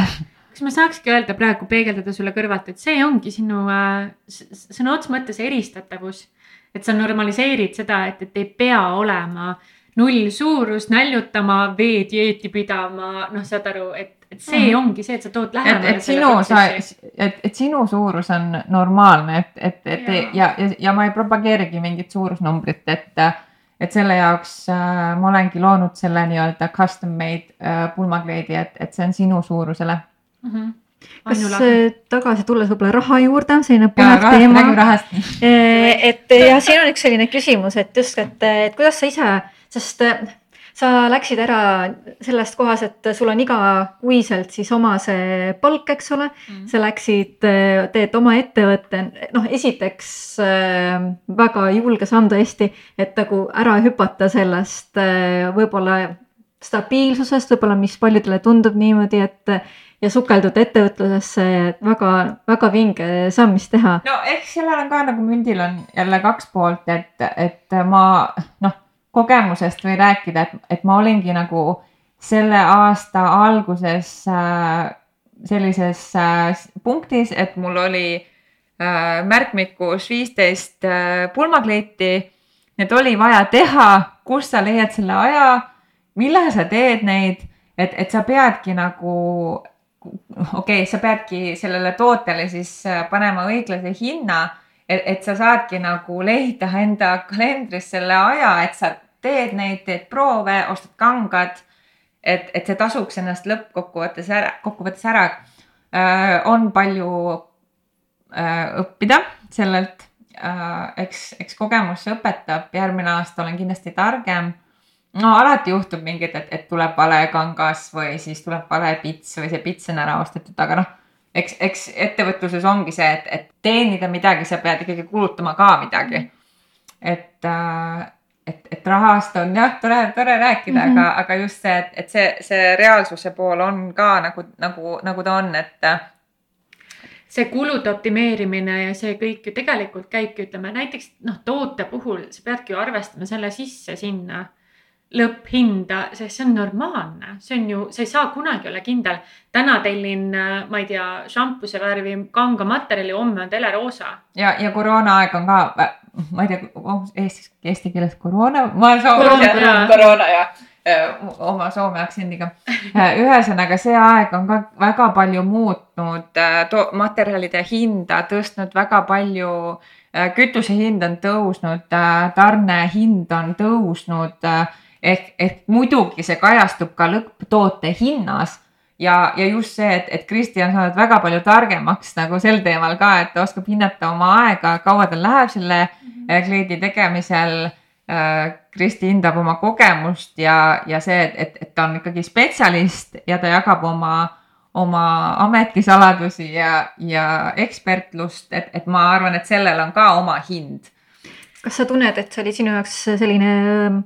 [SPEAKER 1] kas ma saakski öelda praegu, peegeldada sulle kõrvalt, et see ongi sinu äh, sõna otseses mõttes eristatavus. et sa normaliseerid seda, et, et ei pea olema null suurus, näljutama, veedieeti pidama, noh, saad aru, et, et see
[SPEAKER 2] Mhm.
[SPEAKER 1] ongi see, et sa tood
[SPEAKER 2] et,
[SPEAKER 1] lähemale.
[SPEAKER 2] et sinu, sa, et, et sinu suurus on normaalne, et, et, et
[SPEAKER 1] Jaa.
[SPEAKER 2] ja, ja, ja ma ei propageerigi mingit suurusnumbrit, et, et selle jaoks äh, ma olengi loonud selle nii-öelda custom made äh, pulmakleidi, et, et see on sinu suurusele.
[SPEAKER 1] Mhm.
[SPEAKER 3] kas äh, tagasi tulles võib-olla raha juurde, selline
[SPEAKER 2] ja
[SPEAKER 3] põnev teema
[SPEAKER 2] rahast.
[SPEAKER 3] et ja siin on üks selline küsimus, et just, et, et kuidas sa ise, sest äh, sa läksid ära sellest kohas, et sul on igakuiselt siis oma see palk, eks ole.
[SPEAKER 1] Mhm.
[SPEAKER 3] sa läksid, teed oma ettevõtte, noh, esiteks äh, väga julge samm tõesti, et nagu ära hüpata sellest äh, võib-olla stabiilsusest, võib-olla mis paljudele tundub niimoodi, et ja sukelduda ettevõtlusesse, väga-väga vinge samm, mis teha.
[SPEAKER 2] no eks sellel on ka nagu mündil on jälle kaks poolt, et, et ma noh, kogemusest võin rääkida, et, et ma olingi nagu selle aasta alguses äh, sellises äh, punktis, et mul oli äh, märkmikus viisteist äh, pulmakleiti. Need oli vaja teha, kust sa leiad selle aja, millal sa teed neid, et, et sa peadki nagu okei okay,, sa peadki sellele tootele siis äh, panema õiglase hinna, et, et sa saadki nagu leida enda kalendris selle aja, et sa teed neid, teed proove, ostad kangad. et, et see tasuks ennast lõppkokkuvõttes ära, kokkuvõttes ära äh,. on palju äh, õppida sellelt äh,, eks, eks kogemus õpetab, järgmine aasta olen kindlasti targem no alati juhtub mingid, et, et tuleb vale kangas või siis tuleb vale pits või see pits on ära ostetud, aga noh, eks, eks ettevõtluses ongi see, et, et teenida midagi, sa pead ikkagi kulutama ka midagi. et et, et rahast on jah, tore, tore rääkida mm,
[SPEAKER 3] Mhm.
[SPEAKER 2] -hmm. aga, aga just see, et, et see, see reaalsuse pool on ka nagu, nagu, nagu ta on, et äh,
[SPEAKER 1] see kulude optimeerimine ja see kõik ju tegelikult käibki, ütleme näiteks noh, toote puhul sa peadki ju arvestama selle sisse sinna lõpphinda, sest see on normaalne, see on ju, sa ei saa kunagi olla kindel. täna tellin, ma ei tea, šampuse värvi kanga materjali, homme on teleroosa.
[SPEAKER 2] ja, ja koroonaaeg on ka, ma ei tea, eesti, eesti keeles koroona, ma olen soome
[SPEAKER 1] Koroona, jaa.,
[SPEAKER 2] koroona ja äh, oma soome aktsendiga. ühesõnaga, see aeg on ka väga palju muutnud materjalide hinda, tõstnud väga palju, kütuse hind on tõusnud, tarnehind on tõusnud ehk, ehk muidugi see kajastub ka lõpptoote hinnas ja, ja just see, et, et Kristi on saanud väga palju targemaks nagu sel teemal ka, et ta oskab hinnata oma aega, kaua tal läheb selle äh, kleidi tegemisel. Kristi hindab oma kogemust ja, ja see, et, et, et ta on ikkagi spetsialist ja ta jagab oma, oma ametisaladusi ja, ja ekspertlust, et, et ma arvan, et sellel on ka oma hind
[SPEAKER 3] kas sa tunned, et see oli sinu jaoks selline ähm,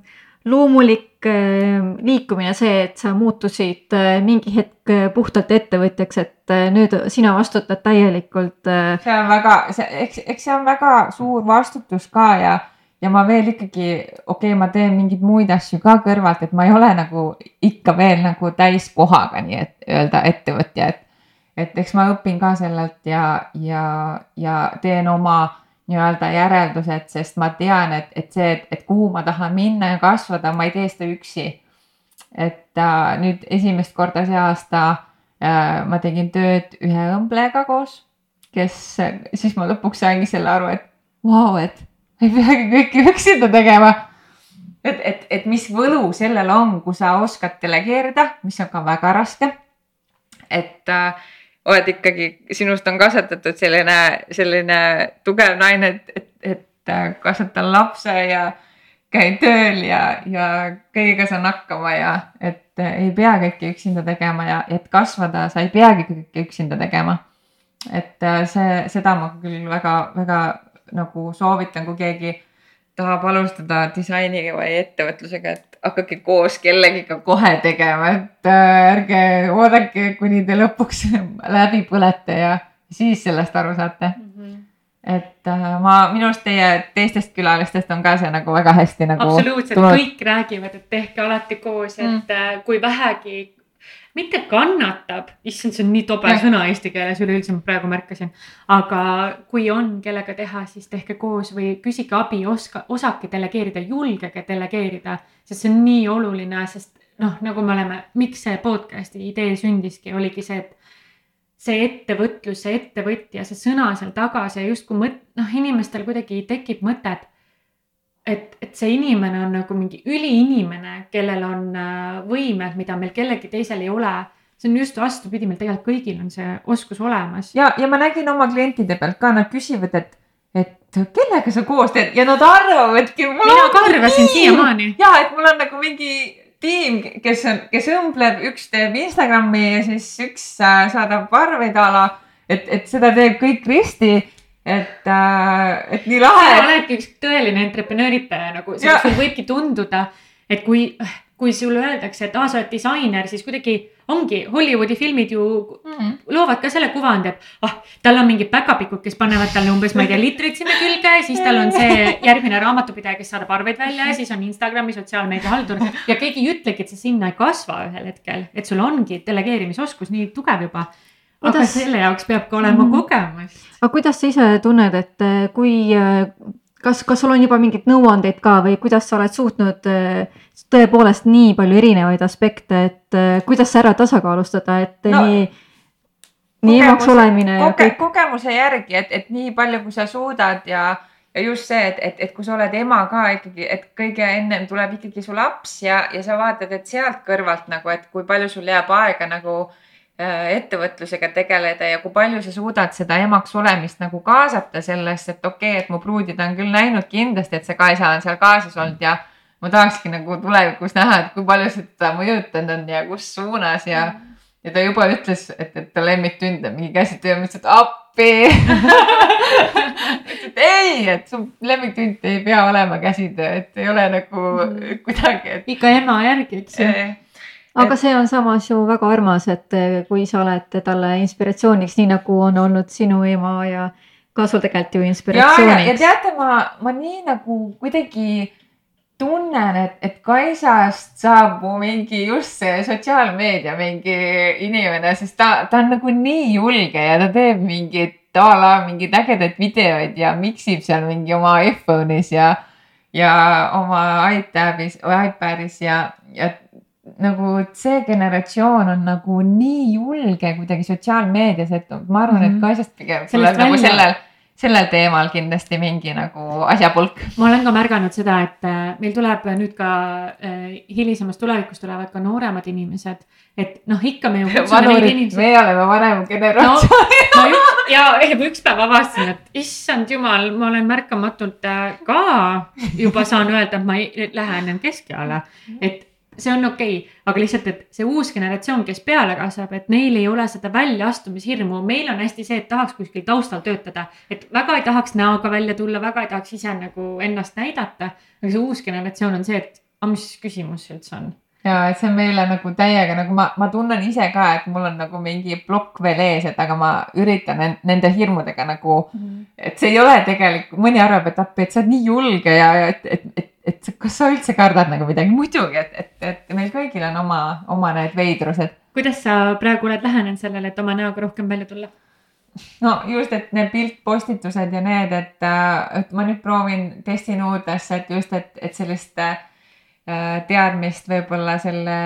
[SPEAKER 3] loomulik äh, liikumine see, et sa muutusid äh, mingi hetk äh, puhtalt ettevõtjaks, et nüüd sina vastutad täielikult
[SPEAKER 2] see on väga, see, eks, eks see on väga suur vastutus ka ja, ja ma veel ikkagi, okei okay,, ma teen mingeid muid asju ka kõrvalt, et ma ei ole nagu ikka veel nagu täiskohaga, nii et öelda ettevõtja, et, et eks ma õpin ka sellelt ja, ja, ja teen oma nii-öelda järeldused, sest ma tean, et, et see, et, kuhu ma tahan minna ja kasvada, ma ei tee seda üksi. et äh, nüüd esimest korda see aasta äh, ma tegin tööd ühe õmblejaga koos, kes, siis ma lõpuks saingi selle aru, et vau wow,, et ei peagi kõike üksinda tegema. et, et, et mis võlu sellel on, kui sa oskad delegeerida, mis on ka väga raske. et äh, oled ikkagi, sinust on kasvatatud selline, selline tugev naine, et, et, et äh, kasvatan lapse ja käin tööl ja, ja kõigega saan hakkama ja et äh, ei pea kõike üksinda tegema ja et kasvada, sa ei peagi kõike üksinda tegema. et äh, see, seda ma küll väga-väga nagu soovitan, kui keegi tahab alustada disaini või ettevõtlusega, et hakake koos kellegiga kohe tegema, et äh, ärge oodake, kuni te lõpuks läbi põlete ja siis sellest aru saate mm. -hmm. et äh, ma, minu arust teie teistest külalistest on ka see nagu väga hästi nagu.
[SPEAKER 1] absoluutselt kõik räägivad, et tehke alati koos, et mm. kui vähegi mitte kannatab, issand, see on nii tobe ja. sõna eesti keeles üleüldse, ma praegu märkasin. aga kui on, kellega teha, siis tehke koos või küsige abi, oska, osake delegeerida, julgege delegeerida, sest see on nii oluline, sest noh, nagu me oleme, miks see podcast'i idee sündiski, oligi see, et see ettevõtlus, see ettevõtja, see sõna seal taga, see justkui mõt-, noh, inimestel kuidagi tekib mõte, et et, et see inimene on nagu mingi üliinimene, kellel on äh, võimed, mida meil kellelgi teisel ei ole. see on just vastupidi, meil tegelikult kõigil on see oskus olemas.
[SPEAKER 2] ja, ja ma nägin oma klientide pealt ka, nad küsivad, et, et kellega sa koos teed ja nad arvavadki.
[SPEAKER 1] mina ka arvasin siiamaani.
[SPEAKER 2] ja, et mul on nagu mingi tiim, kes on, kes õmbleb, üks teeb Instagrami ja siis üks äh, saadab arveid a la, et, et seda teeb kõik Kristi et äh,, et nii lahe.
[SPEAKER 1] sa oledki üks tõeline entreprenööritaja nagu, sul võibki tunduda, et kui, kui sulle öeldakse, et aa, sa oled disainer, siis kuidagi ongi Hollywoodi filmid ju mm. loovad ka selle kuvandi, et ah, tal on mingid päkapikud, kes panevad talle umbes, ma ei tea, litreid sinna külge, siis tal on see järgmine raamatupidaja, kes saadab arveid välja ja siis on Instagrami sotsiaalmeedia haldur ja keegi ei ütlegi, et sa sinna ei kasva ühel hetkel, et sul ongi delegeerimisoskus nii tugev juba. Aga selle jaoks peab ka olema mm. kogemus.
[SPEAKER 3] aga kuidas sa ise tunned, et eh, kui, eh, kas, kas sul on juba mingeid nõuandeid ka või kuidas sa oled suutnud eh, tõepoolest nii palju erinevaid aspekte, et kuidas sa ära tasakaalustada, et no, nii nii emaks olemine
[SPEAKER 2] koge, ja kõik. kogemuse järgi, et, et nii palju, kui sa suudad ja, ja just see, et, et, et kui sa oled ema ka ikkagi, et kõige ennem tuleb ikkagi su laps ja, ja sa vaatad, et sealt kõrvalt nagu, et kui palju sul jääb aega nagu äh, Äh, ettevõtlusega tegeleda ja kui palju sa suudad seda emaks olemist nagu kaasata sellesse, et okei okay,, et mu pruudid on küll näinud kindlasti, et see Kaisa on seal kaasas olnud ja ma tahakski nagu tulevikus näha, et kui palju see teda mõjutanud on ja kus suunas ja mm. ja ta juba ütles, et, et ta lemmiktünd on mingi käsitöö, ma ütlesin, et appi et ei, et su lemmiktünd ei pea olema käsitöö, et ei ole nagu mm. kuidagi et....
[SPEAKER 1] ikka ema järgi, eks ju
[SPEAKER 3] aga see on samas ju väga armas, et eh, kui sa oled talle inspiratsiooniks, nii nagu on olnud sinu ema ja ka sul tegelikult ju inspiratsiooniks.
[SPEAKER 2] ja, ja teate, ma, ma nii nagu kuidagi tunnen, et, et Kaisast saab mu mingi just see sotsiaalmeedia mingi inimene, sest ta, ta on nagu nii julge ja ta teeb mingit a la mingeid ägedaid videoid ja miksib seal mingi oma iPhone'is ja, ja oma iTabis või iPadis ja, ja nagu see generatsioon on nagu nii julge kuidagi sotsiaalmeedias, et ma arvan mm, -hmm. et mhm. ka asjast pigem tuleb nagu sellel, sellel teemal kindlasti mingi nagu asjapulk.
[SPEAKER 1] ma olen ka märganud seda, et äh, meil tuleb nüüd ka äh, hilisemas tulevikus tulevad ka nooremad inimesed, et noh, ikka me ju.
[SPEAKER 2] vanurid, meie oleme vanem generatsioon no,
[SPEAKER 1] ja üks päev avastasin, et issand jumal, ma olen märkamatult äh, ka juba saan öelda, et ma ei, lähen keskeale, et see on okei okay,, aga lihtsalt, et see uus generatsioon, kes peale kasvab, et neil ei ole seda väljaastumishirmu, meil on hästi see, et tahaks kuskil taustal töötada, et väga ei tahaks näoga välja tulla, väga ei tahaks ise nagu ennast näidata. aga see uus generatsioon on see, et aga mis küsimus see üldse on
[SPEAKER 2] ja et see on meile nagu täiega nagu ma, ma tunnen ise ka, et mul on nagu mingi plokk veel ees, et aga ma üritan nende hirmudega nagu mm, -hmm. et see ei ole tegelikult, mõni arvab, et appi, et sa oled nii julge ja, ja et, et, et, et kas sa üldse kardad nagu midagi, muidugi, et, et, et meil kõigil on oma, oma need veidrused.
[SPEAKER 1] kuidas sa praegu oled lähenenud sellele, et oma näoga rohkem välja tulla?
[SPEAKER 2] no just, et need piltpostitused ja need, et, et ma nüüd proovin, testin uudesse, et just, et, et sellist äh, Äh, teadmist võib-olla selle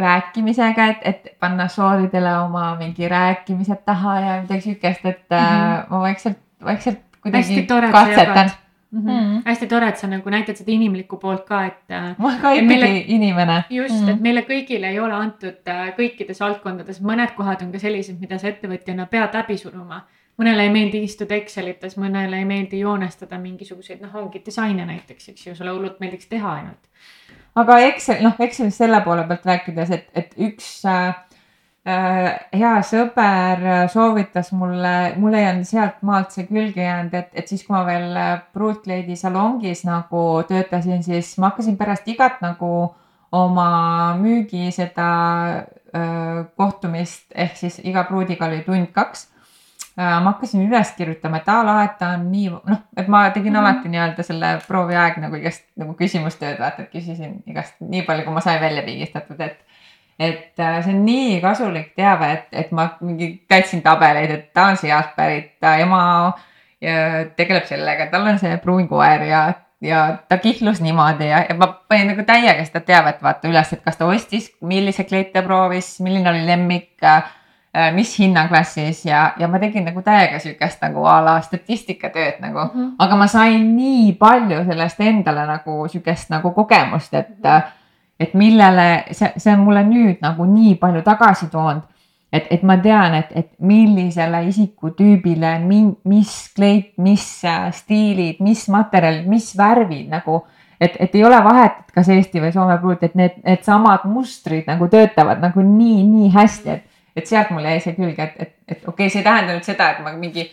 [SPEAKER 2] rääkimisega, et, et panna sooridele oma mingi rääkimised taha ja midagi siukest, et mm -hmm. ma vaikselt, vaikselt kuidagi katsetan.
[SPEAKER 1] Mm -hmm. hästi tore, et sa nagu näitad seda inimlikku poolt ka, et.
[SPEAKER 2] Äh, ma ka ikkagi meile, inimene.
[SPEAKER 1] just mm, -hmm. et meile kõigile ei ole antud kõikides valdkondades, mõned kohad on ka sellised, mida sa ettevõtjana pead läbi suruma. mõnele ei meeldi istuda Excelites, mõnele ei meeldi joonestada mingisuguseid, noh, ongi disaine näiteks, eks ju, sulle hullult meeldiks teha ainult
[SPEAKER 2] aga Excel, noh, Excelist selle poole pealt rääkides, et, et üks äh, äh, hea sõber soovitas mulle, mul ei olnud sealt maalt see külge jäänud, et, et siis, kui ma veel Brooklady salongis nagu töötasin, siis ma hakkasin pärast igat nagu oma müügi seda äh, kohtumist ehk siis iga pruudiga oli tund-kaks Äh, ma hakkasin üles kirjutama, et a la, et ta on nii, noh, et ma tegin mm -hmm. alati nii-öelda selle prooviaeg nagu igast nagu küsimustööd, vaata, et küsisin igast nii palju, kui ma sain välja pigistatud, et. Et äh, see on nii kasulik teave, et, et ma mingi täitsin tabeleid, et ta on sealt pärit, ta ema ja tegeleb sellega, tal on see pruunkoer ja, ja ta kihlus niimoodi ja, ja ma panin nagu täiega seda teavet vaata üles, et kas ta ostis, millise kleit ta proovis, milline oli lemmik Äh, mis hinnaklassis ja, ja ma tegin nagu täiega sihukest nagu a la statistikatööd nagu mm, -hmm. aga ma sain nii palju sellest endale nagu sihukest nagu kogemust, et mm, -hmm. Et millele see, see on mulle nüüd nagu nii palju tagasi toonud. et, et ma tean, et, et millisele isikutüübile, mis kleit, mis äh, stiilid, mis materjalid, mis värvid nagu et, et ei ole vahet, et kas Eesti või Soome pruut, et need, needsamad mustrid nagu töötavad nagu nii, nii hästi, et et sealt mul jäi see külge, et, et, et okei okay,, see ei tähenda nüüd seda, et ma mingi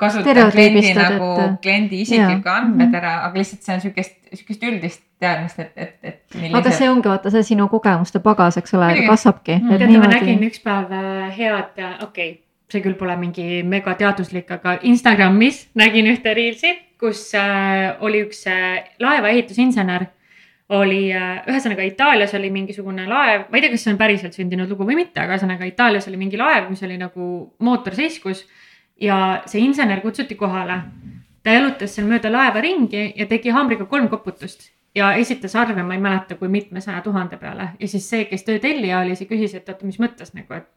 [SPEAKER 2] kasutan kliendi nagu et... kliendi isiklikke andmed mm -hmm. ära, aga lihtsalt see on sihukest, sihukest üldist teadmist, et, et, et.
[SPEAKER 3] millised... aga see ongi vaata see sinu kogemuste pagas, eks ole, kasvabki
[SPEAKER 1] mm. tead, ma nägin üks päev äh, head, okei okay, see küll pole mingi megateaduslik, aga Instagramis nägin ühte reelsi, kus äh, oli üks äh, laevaehitusinsener oli äh, ühesõnaga Itaalias oli mingisugune laev, ma ei tea, kas see on päriselt sündinud lugu või mitte, aga ühesõnaga Itaalias oli mingi laev, mis oli nagu mootor seiskus. ja see insener kutsuti kohale. ta jalutas seal mööda laeva ringi ja tegi haamriga kolm koputust ja esitas arve, ma ei mäleta, kui mitmesaja tuhande peale ja siis see, kes töö tellija oli, see küsis, et oota, mis mõttes nagu, et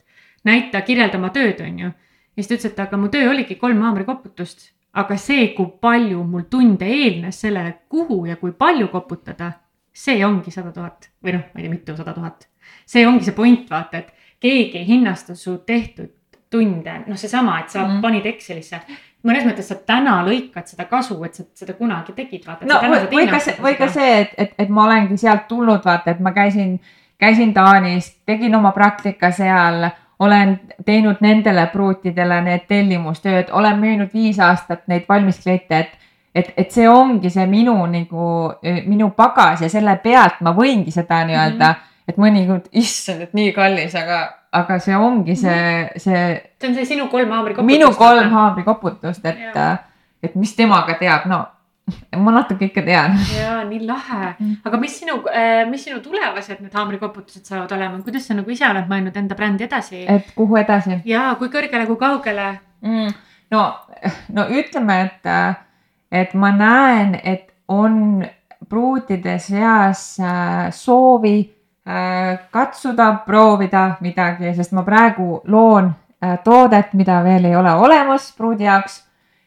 [SPEAKER 1] näita, kirjelda oma tööd, on ju. ja siis ta ütles, et aga mu töö oligi kolm haamrikoputust, aga see, kui palju mul tunde eelnes sellele, kuhu ja kui palju koputada see ongi sada tuhat või noh, ma ei tea, mitu sada tuhat. see ongi see point, vaata, et keegi ei hinnasta su tehtud tunde, noh, seesama, et sa mm. panid Excelisse mõnes mõttes sa täna lõikad seda kasu, et sa seda kunagi tegid, vaata.
[SPEAKER 2] no või, või ka see, või ka see, et, et, et ma olengi sealt tulnud, vaata, et ma käisin, käisin Taanis, tegin oma praktika seal, olen teinud nendele pruutidele need tellimustööd, olen müünud viis aastat neid valmiskleite, et et, et see ongi see minu nagu, minu pagas ja selle pealt ma võingi seda nii-öelda mm, -hmm. et mõnikord, issand, et nii kallis, aga, aga see ongi see, mhm. see.
[SPEAKER 1] see on see sinu kolm haamrikoputust.
[SPEAKER 2] minu kolm haamrikoputust, et, et mis temaga teab, no ma natuke ikka tean.
[SPEAKER 1] ja nii lahe, mhm. aga mis sinu, äh, mis sinu tulevased need haamrikoputused saavad olema, kuidas sa nagu ise oled mõelnud enda brändi edasi?
[SPEAKER 2] et kuhu edasi?
[SPEAKER 1] ja kui kõrgele, kui kaugele
[SPEAKER 2] mm,? no, no ütleme, et et ma näen, et on pruutide seas äh, soovi katsuda, proovida midagi, sest ma praegu loon äh, toodet, mida veel ei ole olemas pruudi jaoks.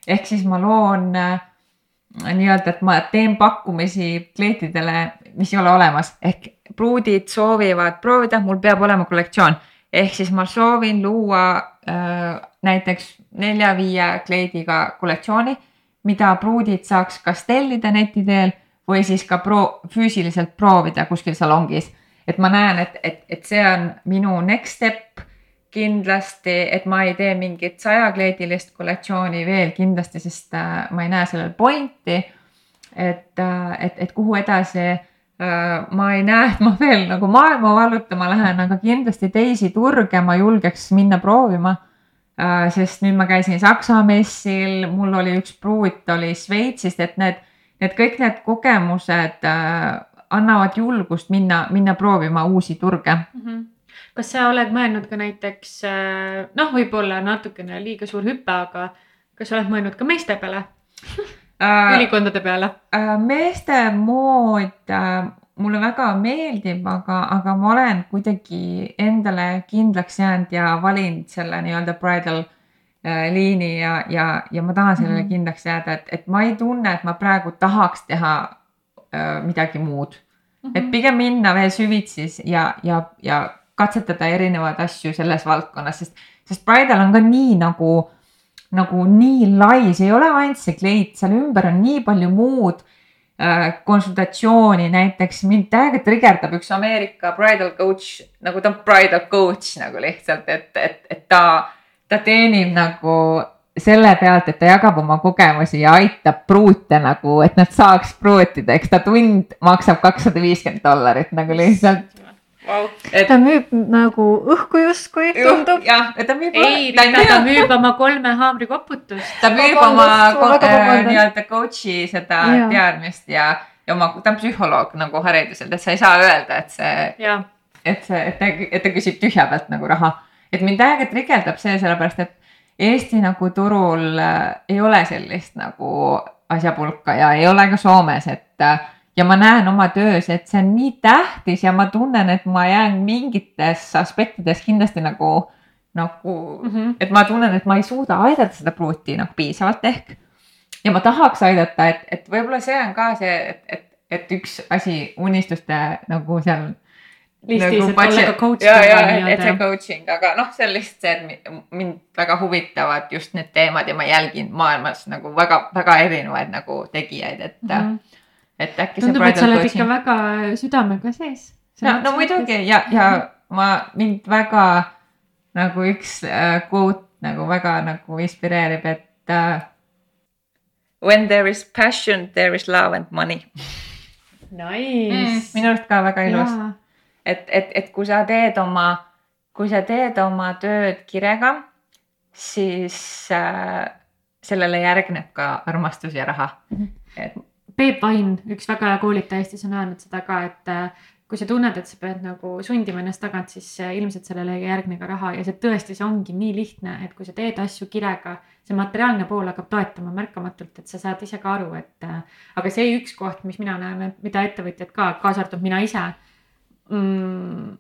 [SPEAKER 2] ehk siis ma loon nii-öelda, et ma teen pakkumisi klientidele, mis ei ole olemas, ehk pruudid soovivad proovida, mul peab olema kollektsioon. ehk siis ma soovin luua äh, näiteks nelja-viie kleidiga kollektsiooni mida pruudid saaks kas tellida neti teel või siis ka pro-, füüsiliselt proovida kuskil salongis. Et ma näen, et, et, et see on minu next step kindlasti, et ma ei tee mingit sajakleedilist kollektsiooni veel kindlasti, sest äh, ma ei näe sellel pointi. et äh,, et, et kuhu edasi äh, ma ei näe, et ma veel nagu maailma vallutama lähen, aga kindlasti teisi turge ma julgeks minna proovima sest nüüd ma käisin Saksa messil, mul oli üks pruut oli Šveitsist, et need, need kõik need kogemused annavad julgust minna, minna proovima uusi turge
[SPEAKER 1] mm. -hmm kas sa oled mõelnud ka näiteks äh, noh, võib-olla natukene liiga suur hüpe, aga kas oled mõelnud ka meeste peale äh, ülikondade peale
[SPEAKER 2] äh,? meeste mood äh, mulle väga meeldib, aga, aga ma olen kuidagi endale kindlaks jäänud ja valinud selle nii-öelda bridal äh, liini ja, ja, ja ma tahan sellele mm -hmm. kindlaks jääda, et, et ma ei tunne, et ma praegu tahaks teha midagi muud mm. -hmm. et pigem minna veel süvitsi ja, ja, ja katsetada erinevaid asju selles valdkonnas, sest, sest bridal on ka nii nagu, nagu nii lai, see ei ole ainult see kleit, seal ümber on nii palju muud äh, konsultatsiooni, näiteks mind täiega trigerdab üks Ameerika bridal coach, nagu ta on bridal coach nagu lihtsalt, et, et, et ta, ta teenib nagu selle pealt, et ta jagab oma kogemusi ja aitab pruute nagu, et nad saaks pruutida, eks ta tund maksab kakssada viiskümmend dollarit nagu lihtsalt
[SPEAKER 3] wow.. Et... ta müüb nagu õhku justkui tundub.
[SPEAKER 1] jah, ta müüb. ei, ta, ta, ta müüb oma kolme haamrikoputust.
[SPEAKER 2] ta müüb oma äh, nii-öelda coach'i seda ja. teadmist ja, ja oma, ta on psühholoog nagu hariduselt, et sa ei saa öelda, et see, et see, et ta, et ta küsib tühja pealt nagu raha. et mind täiega trigeldab see sellepärast, et Eesti nagu turul äh, ei ole sellist nagu asjapulka ja ei ole ka Soomes, et äh, ja ma näen oma töös, et see on nii tähtis ja ma tunnen, et ma jään mingites aspektides kindlasti nagu, nagu mm, -hmm. et ma tunnen, et ma ei suuda aidata seda pruuti nagu piisavalt ehk. ja ma tahaks aidata, et, et võib-olla see on ka see, et, et, et üks asi unistuste nagu seal.
[SPEAKER 1] Listis nagu, et olla ka coach.
[SPEAKER 2] ja, ja, et see coaching, aga noh, see on lihtsalt see, et mind väga huvitavad just need teemad ja ma jälgin maailmas nagu väga-väga erinevaid nagu tegijaid, et mm. -hmm et äkki
[SPEAKER 1] tundub, et sa oled ikka väga südamega sees.
[SPEAKER 2] no, no muidugi ja, ja ma mind väga nagu üks äh, quote nagu väga nagu inspireerib, et uh, When there is passion, there is love and money.
[SPEAKER 1] Nice mm,.
[SPEAKER 2] minu arust ka väga ilus. Et, et, et kui sa teed oma, kui sa teed oma tööd kirega, siis äh, sellele järgneb ka armastus ja raha. -hmm.
[SPEAKER 1] et Peep Vain, üks väga hea koolitaja Eestis on öelnud seda ka, et äh, kui sa tunned, et sa pead nagu sundima ennast tagant, siis äh, ilmselt sellele ei järgne ka raha ja see tõesti, see ongi nii lihtne, et kui sa teed asju kirega, see materiaalne pool hakkab toetama märkamatult, et sa saad ise ka aru, et äh, aga see üks koht, mis mina näen, mida ettevõtjad ka, kaasa arvatud mina ise mm,.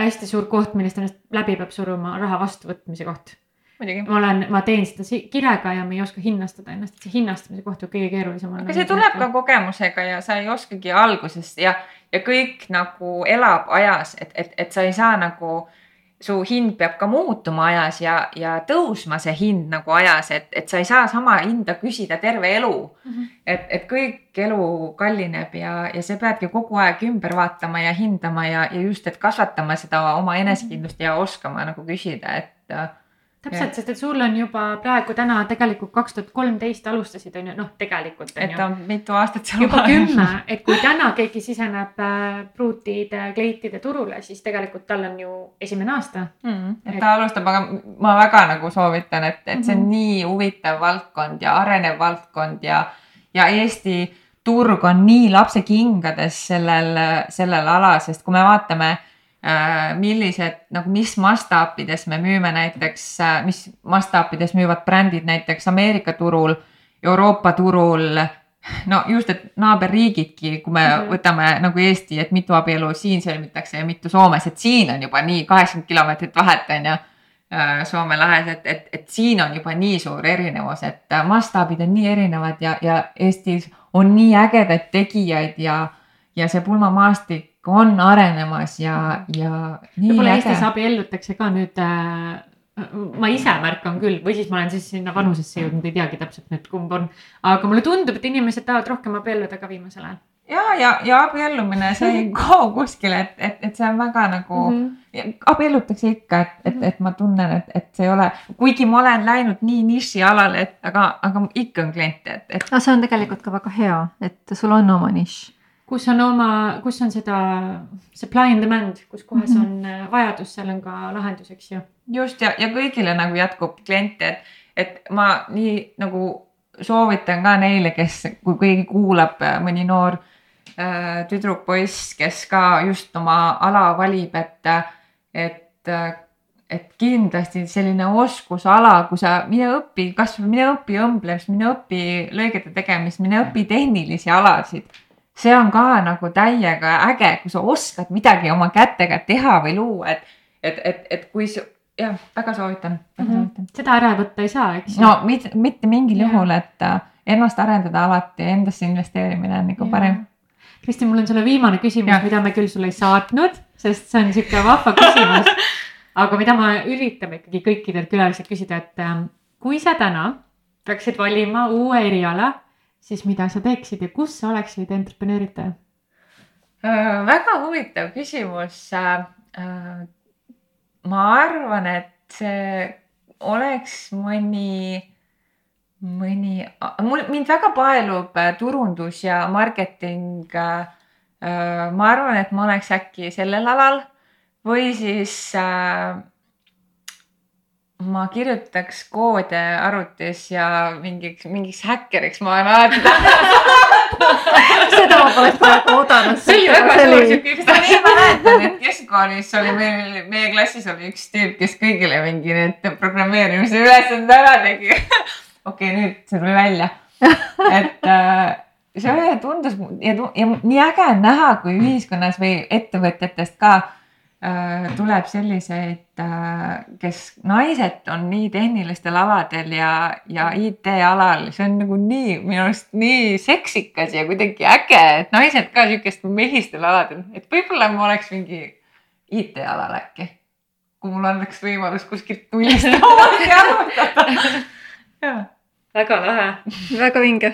[SPEAKER 1] hästi suur koht, millest ennast läbi peab suruma, raha vastuvõtmise koht ma olen, ma teen seda kirega ja ma ei oska hinnastada ennast, see hinnastamise koht on kõige keerulisem.
[SPEAKER 2] aga see tuleb ka kogemusega ja sa ei oskagi algusest ja, ja kõik nagu elab ajas, et, et, et sa ei saa nagu su hind peab ka muutuma ajas ja, ja tõusma see hind nagu ajas, et, et sa ei saa sama hinda küsida terve elu mm. -hmm. et, et kõik elu kallineb ja, ja sa peadki kogu aeg ümber vaatama ja hindama ja, ja just, et kasvatama seda oma enesekindlust ja oskama nagu küsida, et
[SPEAKER 1] täpselt, sest et sul on juba praegu täna tegelikult kaks tuhat kolmteist alustasid, on ju, noh, tegelikult.
[SPEAKER 2] et on mitu aastat seal
[SPEAKER 1] juba kümme, et kui täna keegi siseneb äh, pruutide, kleitide turule, siis tegelikult tal on ju esimene aasta
[SPEAKER 2] mm,. et ta alustab, aga ma väga nagu soovitan, et, et see on mm -hmm. nii huvitav valdkond ja arenev valdkond ja, ja Eesti turg on nii lapsekingades sellel, sellel alal, sest kui me vaatame millised nagu, mis mastaapides me müüme näiteks, äh, mis mastaapides müüvad brändid näiteks Ameerika turul, Euroopa turul. no just, et naaberriigidki, kui me mm -hmm. võtame nagu Eesti, et mitu abielu siin sõlmitakse ja mitu Soomes, et siin on juba nii kaheksakümmend kilomeetrit vahet on ju. Äh, Soome lahes, et, et, et siin on juba nii suur erinevus, et mastaabid on nii erinevad ja, ja Eestis on nii ägedaid tegijaid ja, ja see pulmamaastik on arenemas ja, ja.
[SPEAKER 1] võib-olla Eestis abiellutakse ka nüüd äh, ma ise märkan küll või siis ma olen siis sinna vanusesse jõudnud, ei teagi täpselt nüüd, kumb on. aga mulle tundub, et inimesed tahavad rohkem abielluda ka viimasel ajal.
[SPEAKER 2] ja, ja, ja abiellumine, see ei kao kuskile, et, et, et see on väga nagu mm, -hmm. abiellutakse ikka, et, et, et ma tunnen, et, et see ei ole, kuigi ma olen läinud nii nišialale, et aga, aga ikka on kliente, et, et.
[SPEAKER 3] aga see on tegelikult ka väga hea, et sul on oma nišš
[SPEAKER 1] kus on oma, kus on seda supply and demand, kus kohas
[SPEAKER 2] Mhm.
[SPEAKER 1] on äh, vajadus, seal on ka lahendus, eks ju.
[SPEAKER 2] just ja, ja kõigile nagu jätkub kliente, et, et ma nii nagu soovitan ka neile, kes, kui keegi kuulab äh, mõni noor äh, tüdruk, poiss, kes ka just oma ala valib, et, et, et kindlasti selline oskusala, kui sa mine õpi, kasvõi mine õpi õmblemist, mine õpi lõigete tegemist, mine õpi tehnilisi alasid see on ka nagu täiega äge, kui sa oskad midagi oma kätega teha või luua, et, et, et, et kui sa, jah, väga soovitan, väga
[SPEAKER 1] Mhm.
[SPEAKER 2] soovitan.
[SPEAKER 1] seda ära võtta ei saa, eks ju.
[SPEAKER 2] no mitte, mitte mingil juhul, et äh, ennast arendada alati, endasse investeerimine on nagu parem.
[SPEAKER 1] Kristi, mul on sulle viimane küsimus mida me küll sulle ei saatnud, sest see on sihuke vahva küsimus. aga mida ma üritan ikkagi kõikidelt külalistelt küsida, et ähm, kui sa täna peaksid valima uue eriala, siis mida sa teeksid ja kus sa oleksid entreprenööritaja?
[SPEAKER 2] Äh, väga huvitav küsimus. ma arvan, et see oleks mõni, mõni, mul, mind väga paelub äh, turundus ja marketing. ma arvan, et ma oleks äkki sellel alal või siis äh, ma kirjutaks koode arvutis ja mingiks, mingiks häkkeriks ma olen alati
[SPEAKER 3] seda ma poleks praegu oodanud.
[SPEAKER 2] see oli väga suur siuke, kas ma nii mäletan, et keskkoolis oli meil, meie klassis oli üks tüüp, kes kõigile mingi need programmeerimise ülesanded ära tegi. okei, nüüd see tuli välja, et äh, see oli- tundus ja, ja nii äge on näha, kui ühiskonnas või ettevõtjatest ka tuleb selliseid äh,, kes naised on nii tehnilistel aladel ja, ja IT-alal, see on nagu nii minu arust nii seksikas ja kuidagi äge, et naised ka siukest mehistel aladel, et võib-olla ma oleks mingi IT-alal äkki. kui mul oleks võimalus kuskilt nullist omadki alustada. jaa
[SPEAKER 1] väga lahe.
[SPEAKER 3] väga vinge.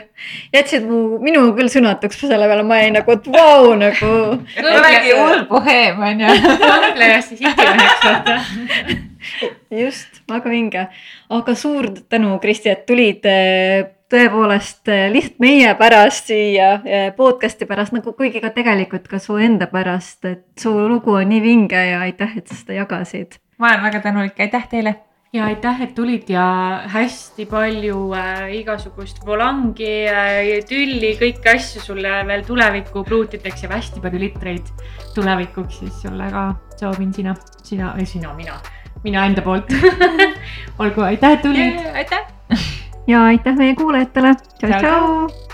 [SPEAKER 3] jätsid mu, minu küll sõnatuks selle peale, ma jäin nagu, et vau nagu.
[SPEAKER 2] olegi hull boheem onju.
[SPEAKER 1] mõtle ja siis ikimeheks vaata.
[SPEAKER 3] just, väga vinge. aga suur tänu, Kristi, et tulid eh, tõepoolest eh, lihtsalt meie pärast siia eh, podcast'i pärast nagu kuigi ka tegelikult ka su enda pärast, et su lugu on nii vinge ja aitäh, et sa seda jagasid.
[SPEAKER 2] ma olen väga tänulik, aitäh teile.
[SPEAKER 1] Ja aitäh, et tulid ja hästi palju äh, igasugust volangi äh,, tülli, kõiki asju sulle veel tuleviku pruutideks ja hästi palju litreid tulevikuks, siis sulle ka soovin sina, sina, sina, mina, mina enda poolt. olgu, aitäh, et tulid.
[SPEAKER 2] aitäh.
[SPEAKER 3] ja aitäh meie kuulajatele.
[SPEAKER 1] Tšau,
[SPEAKER 3] tšau-tšau.